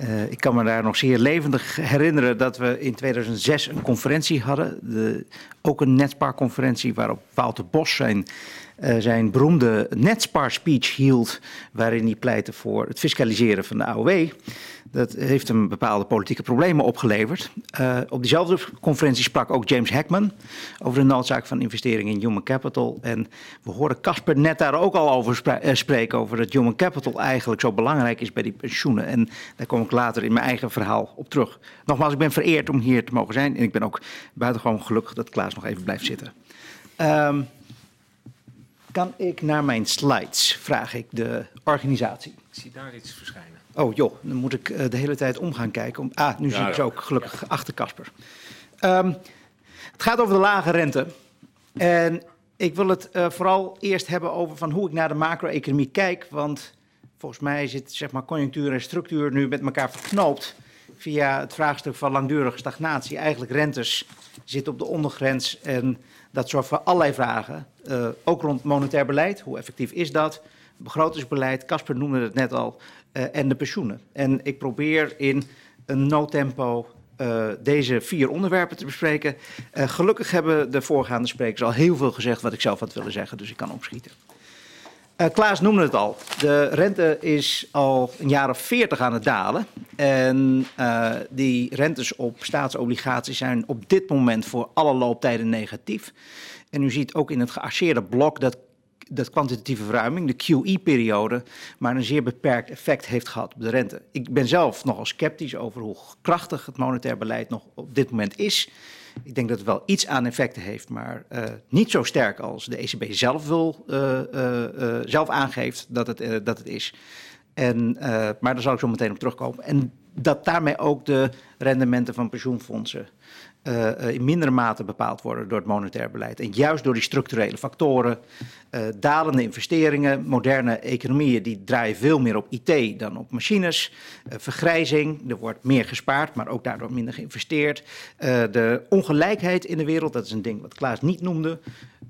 Uh, ik kan me daar nog zeer levendig herinneren dat we in 2006 een conferentie hadden. De, ook een Netspar-conferentie waarop Wouter Bos zijn zijn beroemde Netspar-speech hield, waarin hij pleitte voor het fiscaliseren van de AOW. Dat heeft hem bepaalde politieke problemen opgeleverd. Uh, op diezelfde conferentie sprak ook James Heckman over de noodzaak van investering in human capital. En we horen Casper net daar ook al over uh, spreken, over dat human capital eigenlijk zo belangrijk is bij die pensioenen. En daar kom ik later in mijn eigen verhaal op terug. Nogmaals, ik ben vereerd om hier te mogen zijn en ik ben ook buitengewoon gelukkig dat Klaas nog even blijft zitten. Um, kan ik naar mijn slides? Vraag ik de organisatie. Ik zie daar iets verschijnen. Oh joh, dan moet ik uh, de hele tijd om gaan kijken. Om... Ah, nu ja, zie ik ze ook gelukkig ja. achter Casper. Um, het gaat over de lage rente. En ik wil het uh, vooral eerst hebben over van hoe ik naar de macro-economie kijk. Want volgens mij zit zeg maar, conjunctuur en structuur nu met elkaar verknoopt. Via het vraagstuk van langdurige stagnatie. Eigenlijk rentes zitten op de ondergrens en dat zorgt voor allerlei vragen. Uh, ook rond monetair beleid. Hoe effectief is dat? begrotingsbeleid, Casper noemde het net al, uh, en de pensioenen. En ik probeer in een noodtempo uh, deze vier onderwerpen te bespreken. Gelukkig hebben de voorgaande sprekers al heel veel gezegd wat ik zelf had willen zeggen, dus ik kan opschieten. Klaas noemde het al. De rente is al een jaar of veertig aan het dalen. En die rentes op staatsobligaties zijn op dit moment voor alle looptijden negatief. En u ziet ook in het gearseerde blok dat, dat kwantitatieve verruiming, de QE-periode, maar een zeer beperkt effect heeft gehad op de rente. Ik ben zelf nogal sceptisch over hoe krachtig het monetair beleid nog op dit moment is. Ik denk dat het wel iets aan effecten heeft, maar uh, niet zo sterk als de ECB zelf, wil, uh, uh, zelf aangeeft dat het, dat het is. En, maar daar zal ik zo meteen op terugkomen. En dat daarmee ook de rendementen van pensioenfondsen uh, in mindere mate bepaald worden door het monetair beleid. En juist door die structurele factoren, uh, dalende investeringen, moderne economieën die draaien veel meer op IT dan op machines. vergrijzing, er wordt meer gespaard, maar ook daardoor minder geïnvesteerd. de ongelijkheid in de wereld, dat is een ding wat Klaas niet noemde.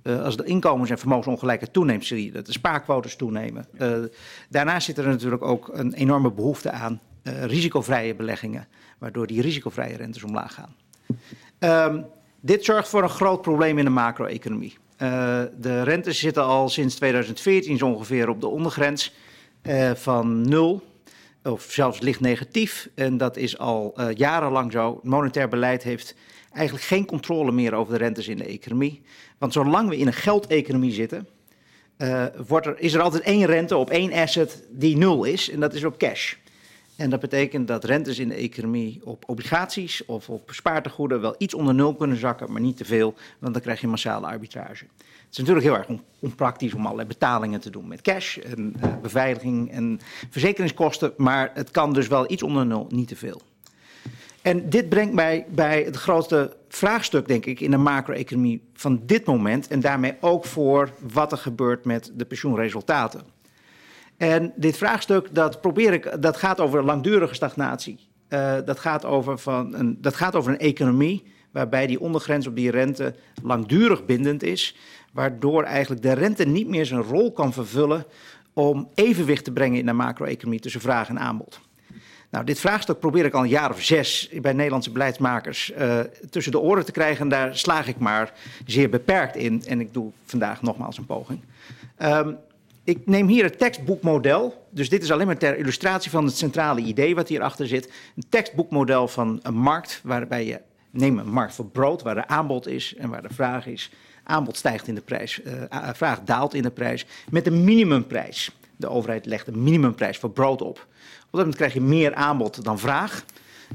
als de inkomens- en vermogensongelijkheid toeneemt, zie je dat de spaarquotes toenemen. daarnaast zit er natuurlijk ook een enorme behoefte aan risicovrije beleggingen, waardoor die risicovrije rentes omlaag gaan. Um, dit zorgt voor een groot probleem in de macro-economie. Uh, de rentes zitten al sinds 2014 zo ongeveer op de ondergrens uh, van nul, of zelfs licht negatief. En dat is al uh, jarenlang zo. Monetair beleid heeft eigenlijk geen controle meer over de rentes in de economie. Want zolang we in een geldeconomie zitten, wordt er, is er altijd één rente op één asset die nul is, en dat is op cash. En dat betekent dat rentes in de economie op obligaties of op spaartegoeden wel iets onder nul kunnen zakken, maar niet te veel, want dan krijg je massale arbitrage. Het is natuurlijk heel erg onpraktisch om allerlei betalingen te doen met cash en uh, beveiliging en verzekeringskosten, maar het kan dus wel iets onder nul, niet te veel. En dit brengt mij bij het grootste vraagstuk, denk ik, in de macro-economie van dit moment en daarmee ook voor wat er gebeurt met de pensioenresultaten. En dit vraagstuk dat probeer ik, dat gaat over langdurige stagnatie. Uh, dat, gaat over van een, dat gaat over een economie waarbij die ondergrens op die rente langdurig bindend is, waardoor eigenlijk de rente niet meer zijn rol kan vervullen om evenwicht te brengen in de macro-economie tussen vraag en aanbod. Nou, dit vraagstuk probeer ik al een jaar of zes bij Nederlandse beleidsmakers uh, tussen de oren te krijgen. En daar slaag ik maar zeer beperkt in. En ik doe vandaag nogmaals een poging. Um, ik neem hier het tekstboekmodel. Dus dit is alleen maar ter illustratie van het centrale idee wat hierachter zit. Een tekstboekmodel van een markt waarbij je neem een markt voor brood waar er aanbod is en waar de vraag is. Aanbod stijgt in de prijs, uh, vraag daalt in de prijs met een minimumprijs. De overheid legt een minimumprijs voor brood op. Op dat moment krijg je meer aanbod dan vraag.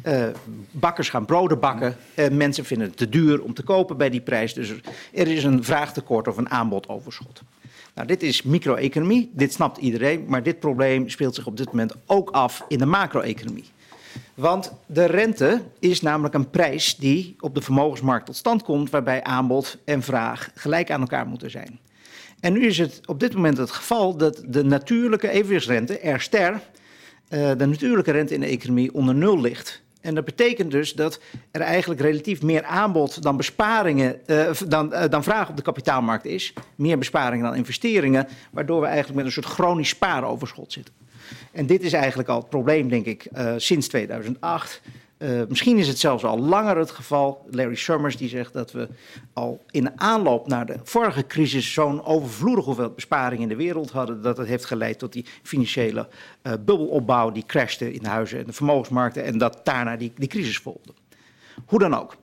Uh, bakkers gaan broden bakken. Uh, mensen vinden het te duur om te kopen bij die prijs. Dus er is een vraagtekort of een aanbodoverschot. Nou, dit is micro-economie, dit snapt iedereen, maar dit probleem speelt zich op dit moment ook af in de macro-economie. Want de rente is namelijk een prijs die op de vermogensmarkt tot stand komt, waarbij aanbod en vraag gelijk aan elkaar moeten zijn. En nu is het op dit moment het geval dat de natuurlijke evenwichtsrente, R ster, uh, de natuurlijke rente in de economie onder nul ligt. En dat betekent dus dat er eigenlijk relatief meer aanbod dan besparingen, uh, dan, uh, dan vraag op de kapitaalmarkt is. Meer besparingen dan investeringen, waardoor we eigenlijk met een soort chronisch spaaroverschot zitten. En dit is eigenlijk al het probleem, denk ik, uh, sinds 2008. Uh, misschien is het zelfs al langer het geval. Larry Summers die zegt dat we al in de aanloop naar de vorige crisis zo'n overvloedig hoeveel besparing in de wereld hadden, dat het heeft geleid tot die financiële uh, bubbelopbouw die crashte in de huizen en de vermogensmarkten en dat daarna die, die crisis volgde. Hoe dan ook.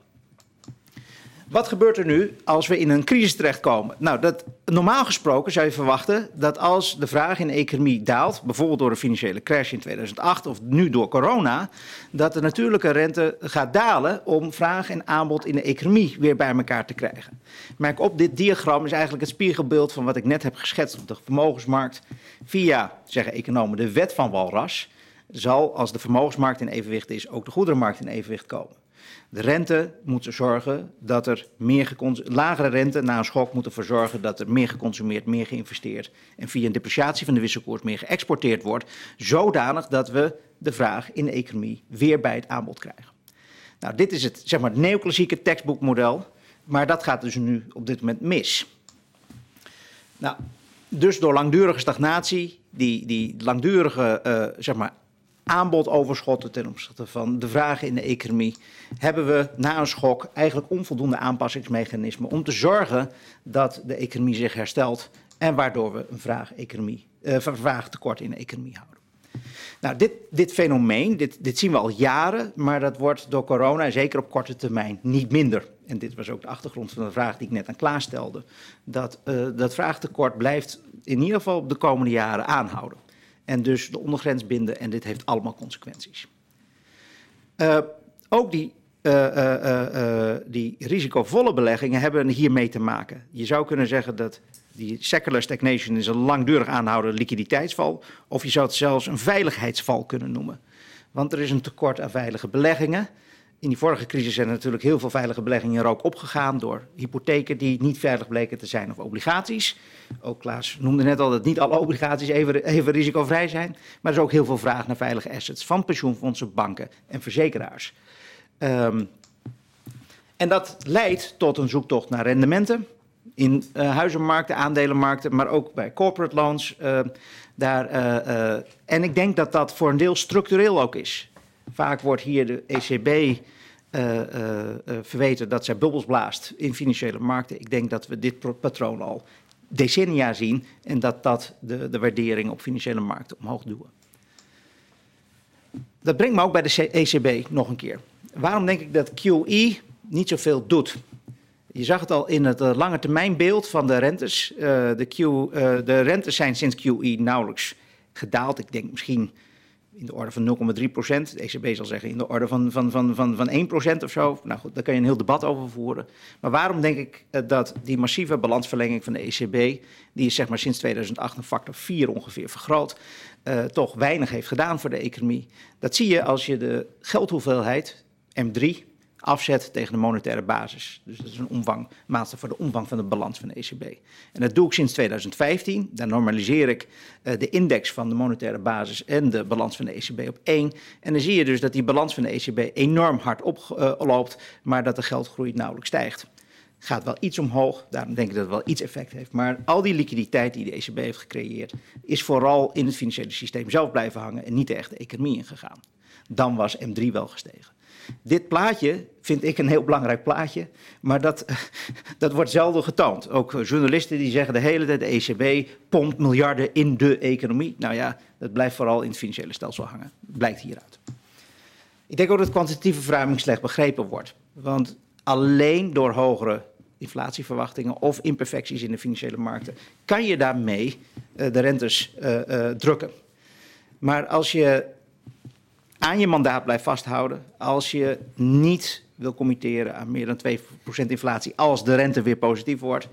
Wat gebeurt er nu als we in een crisis terechtkomen? Nou, dat, normaal gesproken zou je verwachten dat als de vraag in de economie daalt, bijvoorbeeld door een financiële crash in 2008 of nu door corona, dat de natuurlijke rente gaat dalen om vraag en aanbod in de economie weer bij elkaar te krijgen. Merk op, dit diagram is eigenlijk het spiegelbeeld van wat ik net heb geschetst op de vermogensmarkt. Via, zeggen economen, de wet van Walras zal, als de vermogensmarkt in evenwicht is, ook de goederenmarkt in evenwicht komen. De rente moet zorgen dat er meer lagere rente na een schok moet ervoor zorgen dat er meer geconsumeerd, meer geïnvesteerd en via een depreciatie van de wisselkoers meer geëxporteerd wordt, zodanig dat we de vraag in de economie weer bij het aanbod krijgen. Nou, dit is het, zeg maar, neoclassieke tekstboekmodel, maar dat gaat dus nu op dit moment mis. Nou, dus door langdurige stagnatie, die, die langdurige uh, zeg maar, aanbodoverschotten ten opzichte van de vragen in de economie, hebben we na een schok eigenlijk onvoldoende aanpassingsmechanismen om te zorgen dat de economie zich herstelt en waardoor we een vraag-economie, uh, vraagtekort in de economie houden. Nou, dit, dit fenomeen, dit, dit zien we al jaren, maar dat wordt door corona, en zeker op korte termijn, niet minder. En dit was ook de achtergrond van de vraag die ik net aan Klaas stelde. Dat, uh, dat vraagtekort blijft in ieder geval de komende jaren aanhouden. En dus de ondergrens binden en dit heeft allemaal consequenties. Uh, ook die, uh, die risicovolle beleggingen hebben hiermee te maken. Je zou kunnen zeggen dat die secular stagnation is een langdurig aanhoudende liquiditeitsval. Of je zou het zelfs een veiligheidsval kunnen noemen. Want er is een tekort aan veilige beleggingen. In die vorige crisis zijn er natuurlijk heel veel veilige beleggingen er ook opgegaan door hypotheken die niet veilig bleken te zijn of obligaties. Ook Klaas noemde net al dat niet alle obligaties even, even risicovrij zijn. Maar er is ook heel veel vraag naar veilige assets van pensioenfondsen, banken en verzekeraars. Um, en dat leidt tot een zoektocht naar rendementen in uh, huizenmarkten, aandelenmarkten, maar ook bij corporate loans. Uh, daar, uh, en ik denk dat dat voor een deel structureel ook is. Vaak wordt hier de ECB verweten dat zij bubbels blaast in financiële markten. Ik denk dat we dit patroon al decennia zien en dat dat de, de waardering op financiële markten omhoog duwen. Dat brengt me ook bij de ECB nog een keer. Waarom denk ik dat QE niet zoveel doet? Je zag het al in het lange termijnbeeld van de rentes. De, Q, de rentes zijn sinds QE nauwelijks gedaald. Ik denk misschien in de orde van 0,3 procent. De ECB zal zeggen in de orde van, van, van, van, van 1 procent of zo. Nou goed, daar kan je een heel debat over voeren. Maar waarom denk ik dat die massieve balansverlenging van de ECB... die is zeg maar sinds 2008 een factor 4 ongeveer vergroot... toch weinig heeft gedaan voor de economie. Dat zie je als je de geldhoeveelheid, M3 afzet tegen de monetaire basis. Dus dat is een omvang, maatstaf voor de omvang van de balans van de ECB. En dat doe ik sinds 2015. Dan normaliseer ik uh, de index van de monetaire basis en de balans van de ECB op één. En dan zie je dus dat die balans van de ECB enorm hard oploopt, uh, maar dat de geldgroei nauwelijks stijgt. Gaat wel iets omhoog, daarom denk ik dat het wel iets effect heeft. Maar al die liquiditeit die de ECB heeft gecreëerd, is vooral in het financiële systeem zelf blijven hangen en niet echt de economie ingegaan. Dan was M3 wel gestegen. Dit plaatje vind ik een heel belangrijk plaatje, maar dat, dat wordt zelden getoond. Ook journalisten die zeggen de hele tijd de ECB pompt miljarden in de economie. Nou ja, dat blijft vooral in het financiële stelsel hangen. Blijkt hieruit. Ik denk ook dat kwantitatieve verruiming slecht begrepen wordt. Want alleen door hogere inflatieverwachtingen of imperfecties in de financiële markten kan je daarmee uh, de rentes uh, uh, drukken. Maar als je aan je mandaat blijft vasthouden als je niet wil committeren aan meer dan 2% inflatie als de rente weer positief wordt.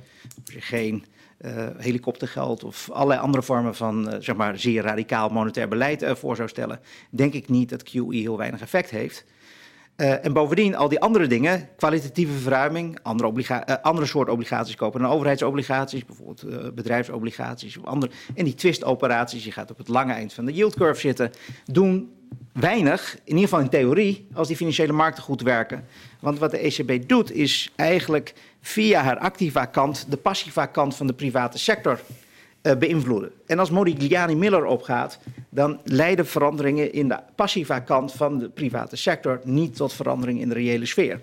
Als je geen uh, helikoptergeld of allerlei andere vormen van uh, zeg maar zeer radicaal monetair beleid uh, voor zou stellen, denk ik niet dat QE heel weinig effect heeft. Uh, en bovendien al die andere dingen, kwalitatieve verruiming, andere, obliga uh, andere soort obligaties kopen dan overheidsobligaties, bijvoorbeeld uh, bedrijfsobligaties of andere. En die twistoperaties, je gaat op het lange eind van de yield curve zitten, doen weinig, in ieder geval in theorie, als die financiële markten goed werken. Want wat de ECB doet, is eigenlijk via haar activa kant de passiva kant van de private sector beïnvloeden. En als Modigliani Miller opgaat, dan leiden veranderingen in de passiva kant van de private sector niet tot verandering in de reële sfeer.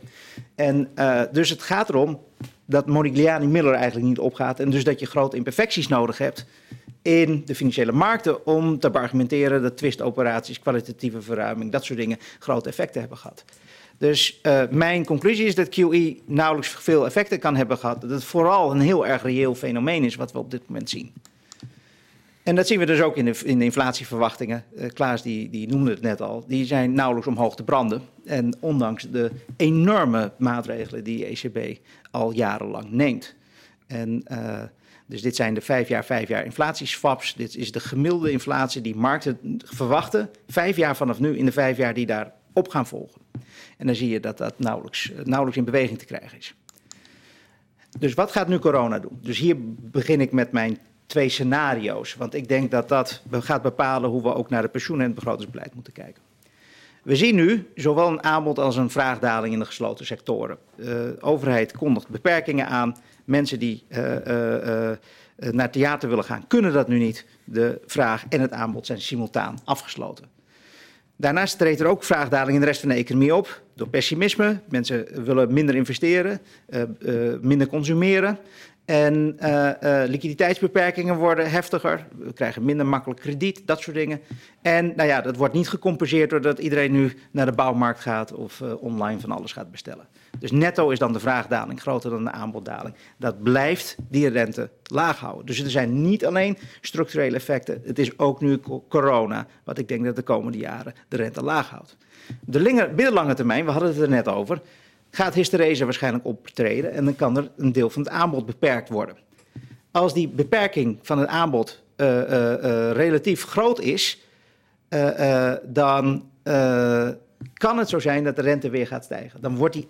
En uh, dus het gaat erom dat Modigliani Miller eigenlijk niet opgaat en dus dat je grote imperfecties nodig hebt in de financiële markten om te argumenteren dat twistoperaties, kwalitatieve verruiming, dat soort dingen grote effecten hebben gehad. Dus uh, mijn conclusie is dat QE nauwelijks veel effecten kan hebben gehad. Dat het vooral een heel erg reëel fenomeen is wat we op dit moment zien. En dat zien we dus ook in de, in de inflatieverwachtingen. Uh, Klaas die, die noemde het net al. Die zijn nauwelijks omhoog te branden. En ondanks de enorme maatregelen die ECB al jarenlang neemt. En uh, dus dit zijn de vijf jaar, vijf jaar inflatieswaps. Dit is de gemiddelde inflatie die markten verwachten. Vijf jaar vanaf nu in de vijf jaar die daarop gaan volgen. En dan zie je dat dat nauwelijks, nauwelijks in beweging te krijgen is. Dus wat gaat nu corona doen? Dus hier begin ik met mijn twee scenario's. Want ik denk dat dat gaat bepalen hoe we ook naar de pensioen- en het begrotingsbeleid moeten kijken. We zien nu zowel een aanbod als een vraagdaling in de gesloten sectoren. De overheid kondigt beperkingen aan. Mensen die uh, uh, naar theater willen gaan, kunnen dat nu niet. De vraag en het aanbod zijn simultaan afgesloten. Daarnaast treedt er ook vraagdaling in de rest van de economie op. Door pessimisme. Mensen willen minder investeren, minder consumeren. En uh, uh, liquiditeitsbeperkingen worden heftiger. We krijgen minder makkelijk krediet, dat soort dingen. En nou ja, dat wordt niet gecompenseerd doordat iedereen nu naar de bouwmarkt gaat of uh, online van alles gaat bestellen. Dus netto is dan de vraagdaling groter dan de aanboddaling. Dat blijft die rente laag houden. Dus er zijn niet alleen structurele effecten. Het is ook nu corona, wat ik denk dat de komende jaren de rente laag houdt. De middellange termijn, we hadden het er net over gaat hysterese waarschijnlijk optreden en dan kan er een deel van het aanbod beperkt worden. Als die beperking van het aanbod uh, uh, uh, relatief groot is, dan kan het zo zijn dat de rente weer gaat stijgen. Dan wordt die,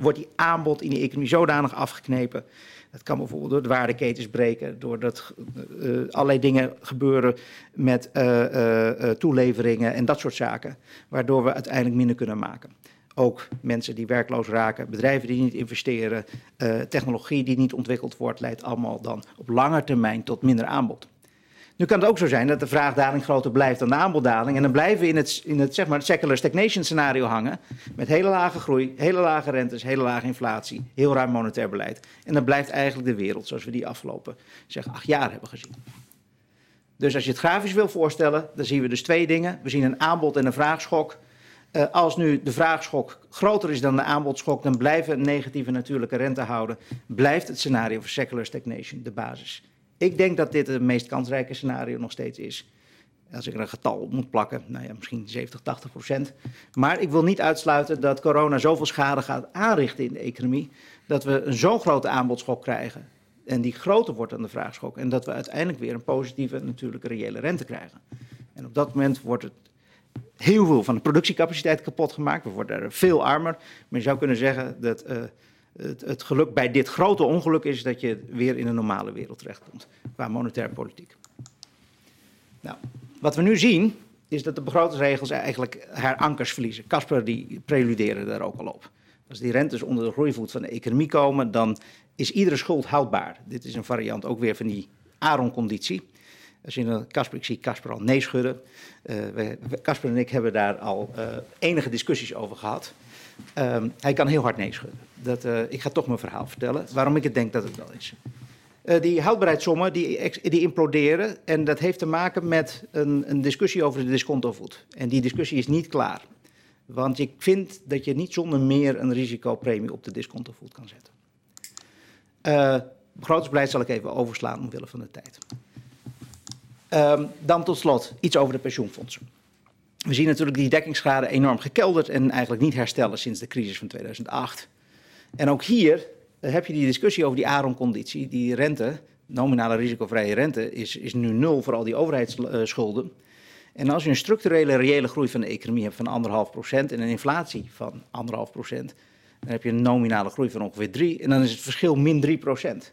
wordt die aanbod in die economie zodanig afgeknepen. Dat kan bijvoorbeeld door de waardeketens breken, doordat allerlei dingen gebeuren met toeleveringen en dat soort zaken, waardoor we uiteindelijk minder kunnen maken. Ook mensen die werkloos raken, bedrijven die niet investeren, uh, technologie die niet ontwikkeld wordt, leidt allemaal dan op lange termijn tot minder aanbod. Nu kan het ook zo zijn dat de vraagdaling groter blijft dan de aanboddaling. En dan blijven we in het, in het, zeg maar, secular stagnation scenario hangen. Met hele lage groei, hele lage rentes, hele lage inflatie, heel ruim monetair beleid. En dan blijft eigenlijk de wereld zoals we die afgelopen zeg, acht jaar hebben gezien. Dus als je het grafisch wil voorstellen, dan zien we dus twee dingen. We zien een aanbod- en een vraagschok. Uh, als nu de vraagschok groter is dan de aanbodschok, dan blijven negatieve natuurlijke rente houden. Blijft het scenario voor secular stagnation de basis. Ik denk dat dit het meest kansrijke scenario nog steeds is. Als ik er een getal op moet plakken, nou ja, misschien 70, 80 procent. Maar ik wil niet uitsluiten dat corona zoveel schade gaat aanrichten in de economie. dat we een zo'n grote aanbodschok krijgen. En die groter wordt dan de vraagschok. En dat we uiteindelijk weer een positieve natuurlijke reële rente krijgen. En op dat moment wordt het heel veel van de productiecapaciteit kapot gemaakt. We worden veel armer. Maar je zou kunnen zeggen dat uh, het, het, geluk bij dit grote ongeluk is dat je weer in een normale wereld terechtkomt. Qua monetaire politiek. Nou, wat we nu zien is dat de begrotingsregels eigenlijk haar ankers verliezen. Casper die preludeerde daar ook al op. Als die rentes onder de groeivoet van de economie komen, dan is iedere schuld houdbaar. Dit is een variant ook weer van die Aaron-conditie. Casper, ik zie Casper al nee schudden. Casper uh, en ik hebben daar al uh, enige discussies over gehad. Um, hij kan heel hard nee schudden. Dat, uh, ik ga toch mijn verhaal vertellen, waarom ik het denk dat het wel is. die houdbaarheidssommen die, die imploderen en dat heeft te maken met een, een discussie over de discontovoet. En die discussie is niet klaar. Want ik vind dat je niet zonder meer een risicopremie op de discontovoet kan zetten. Uh, begrotingsbeleid zal ik even overslaan omwille van de tijd. Um, dan tot slot iets over de pensioenfondsen. We zien natuurlijk die dekkingsgraden enorm gekelderd en eigenlijk niet herstellen sinds de crisis van 2008. En ook hier uh, heb je die discussie over die ARON-conditie, die rente, nominale risicovrije rente, is, is nu nul voor al die overheidsschulden. En als je een structurele reële groei van de economie hebt van 1,5% en een inflatie van 1,5%, dan heb je een nominale groei van ongeveer 3 en dan is het verschil min 3%.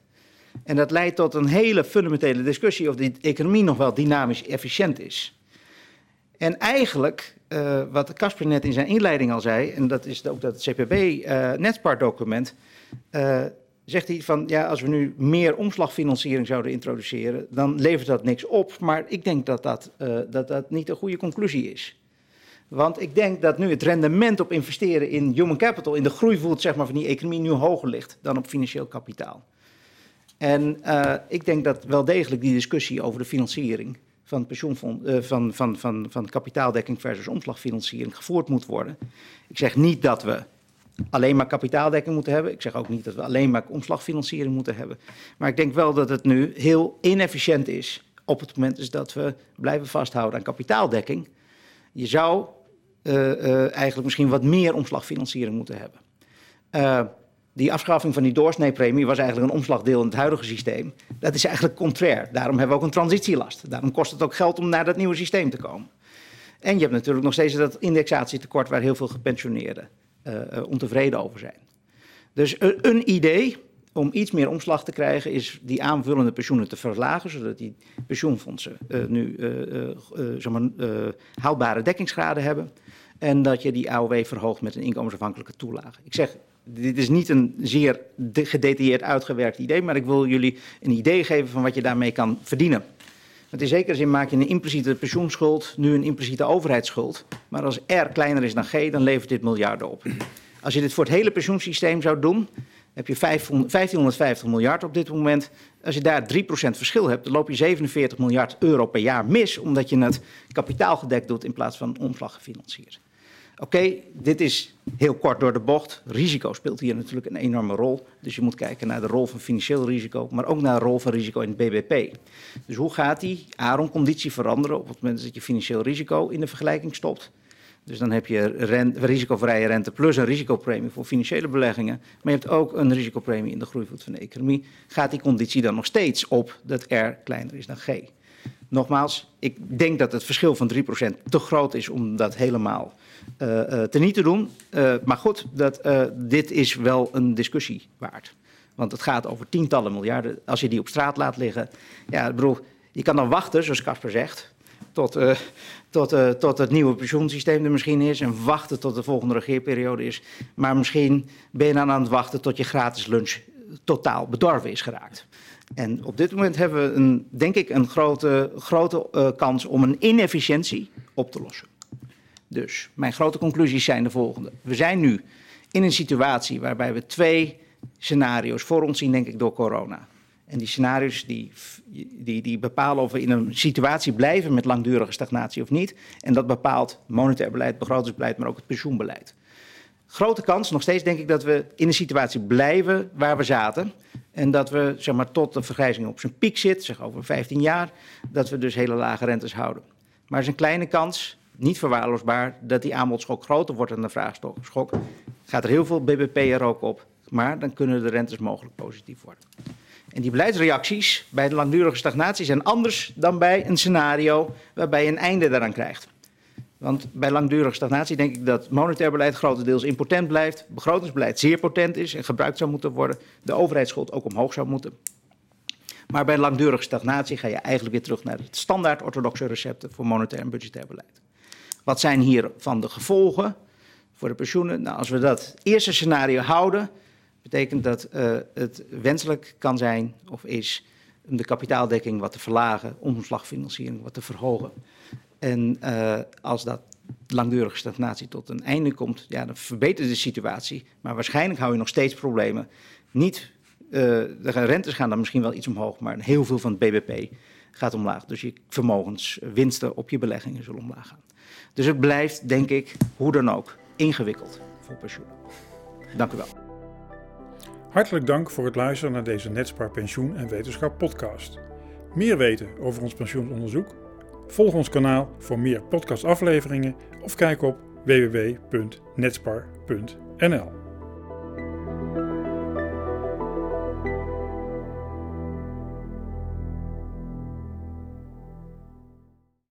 En dat leidt tot een hele fundamentele discussie of die economie nog wel dynamisch efficiënt is. En eigenlijk, uh, wat Casper net in zijn inleiding al zei, en dat is ook dat CPB-netspar-document, uh, uh, zegt hij van ja, als we nu meer omslagfinanciering zouden introduceren, dan levert dat niks op. Maar ik denk dat dat, dat, dat niet een goede conclusie is. Want ik denk dat nu het rendement op investeren in human capital, in de groeivoet zeg maar, van die economie, nu hoger ligt dan op financieel kapitaal. En uh, ik denk dat wel degelijk die discussie over de financiering van, pensioenfonds, uh, van, van, van, van kapitaaldekking versus omslagfinanciering gevoerd moet worden. Ik zeg niet dat we alleen maar kapitaaldekking moeten hebben. Ik zeg ook niet dat we alleen maar omslagfinanciering moeten hebben. Maar ik denk wel dat het nu heel inefficiënt is op het moment is dat we blijven vasthouden aan kapitaaldekking. Je zou uh, eigenlijk misschien wat meer omslagfinanciering moeten hebben. Uh, die afschaffing van die doorsneepremie was eigenlijk een omslagdeel in het huidige systeem. Dat is eigenlijk contrair. Daarom hebben we ook een transitielast. Daarom kost het ook geld om naar dat nieuwe systeem te komen. En je hebt natuurlijk nog steeds dat indexatietekort waar heel veel gepensioneerden uh, uh, ontevreden over zijn. Dus een, idee om iets meer omslag te krijgen is die aanvullende pensioenen te verlagen, zodat die pensioenfondsen uh, nu zeg maar, haalbare dekkingsgraden hebben. En dat je die AOW verhoogt met een inkomensafhankelijke toelage. Ik zeg, dit is niet een zeer gedetailleerd uitgewerkt idee, maar ik wil jullie een idee geven van wat je daarmee kan verdienen. Want in zekere zin maak je een impliciete pensioenschuld nu een impliciete overheidsschuld. Maar als R kleiner is dan G, dan levert dit miljarden op. Als je dit voor het hele pensioensysteem zou doen, heb je 1550 miljard op dit moment. Als je daar 3% verschil hebt, dan loop je 47 miljard euro per jaar mis, omdat je het kapitaalgedekt doet in plaats van omslag gefinancierd. Oké, dit is heel kort door de bocht. Risico speelt hier natuurlijk een enorme rol. Dus je moet kijken naar de rol van financieel risico, maar ook naar de rol van risico in het BBP. Dus hoe gaat die ARON-conditie veranderen op het moment dat je financieel risico in de vergelijking stopt? Dus dan heb je risicovrije rente plus een risicopremie voor financiële beleggingen. Maar je hebt ook een risicopremie in de groeivoet van de economie. Gaat die conditie dan nog steeds op dat R kleiner is dan G? Nogmaals, ik denk dat het verschil van 3% te groot is om dat helemaal uh, uh, te niet te doen. Uh, maar goed, dat, dit is wel een discussie waard. Want het gaat over tientallen miljarden. Als je die op straat laat liggen. Ja, bedoel, je kan dan wachten, zoals Casper zegt. Tot, tot, tot het nieuwe pensioensysteem er misschien is. En wachten tot de volgende regeerperiode is. Maar misschien ben je dan aan het wachten tot je gratis lunch totaal bedorven is geraakt. En op dit moment hebben we, een, denk ik, een grote, grote kans om een inefficiëntie op te lossen. Dus mijn grote conclusies zijn de volgende. We zijn nu in een situatie waarbij we twee scenario's voor ons zien, denk ik, door corona. En die scenario's die, die, die bepalen of we in een situatie blijven met langdurige stagnatie of niet. En dat bepaalt monetair beleid, begrotingsbeleid, maar ook het pensioenbeleid. Grote kans, nog steeds denk ik dat we in een situatie blijven waar we zaten. En dat we zeg maar, tot de vergrijzing op zijn piek zit, zeg over 15 jaar, dat we dus hele lage rentes houden. Maar er is een kleine kans, niet verwaarloosbaar, dat die aanbodschok groter wordt dan de vraagschok. Gaat er heel veel BBP er ook op, maar dan kunnen de rentes mogelijk positief worden. En die beleidsreacties bij de langdurige stagnatie zijn anders dan bij een scenario waarbij je een einde daaraan krijgt. Want bij langdurige stagnatie denk ik dat monetair beleid grotendeels impotent blijft, begrotingsbeleid zeer potent is en gebruikt zou moeten worden, de overheidsschuld ook omhoog zou moeten. Maar bij langdurige stagnatie ga je eigenlijk weer terug naar het standaard orthodoxe recepten voor monetair en budgetair beleid. Wat zijn hiervan de gevolgen voor de pensioenen? Nou, als we dat eerste scenario houden, betekent dat uh, het wenselijk kan zijn of is om de kapitaaldekking wat te verlagen, omslagfinanciering wat te verhogen. En uh, als dat langdurige stagnatie tot een einde komt, ja, dan verbetert de situatie. Maar waarschijnlijk hou je nog steeds problemen. Niet, uh, de rentes gaan dan misschien wel iets omhoog, maar heel veel van het BBP gaat omlaag. Dus je vermogenswinsten op je beleggingen zullen omlaag gaan. Dus het blijft, denk ik, hoe dan ook, ingewikkeld voor pensioenen. Dank u wel. Hartelijk dank voor het luisteren naar deze Netspar Pensioen en Wetenschap podcast. Meer weten over ons pensioenonderzoek? Volg ons kanaal voor meer podcastafleveringen of kijk op www.netspar.nl.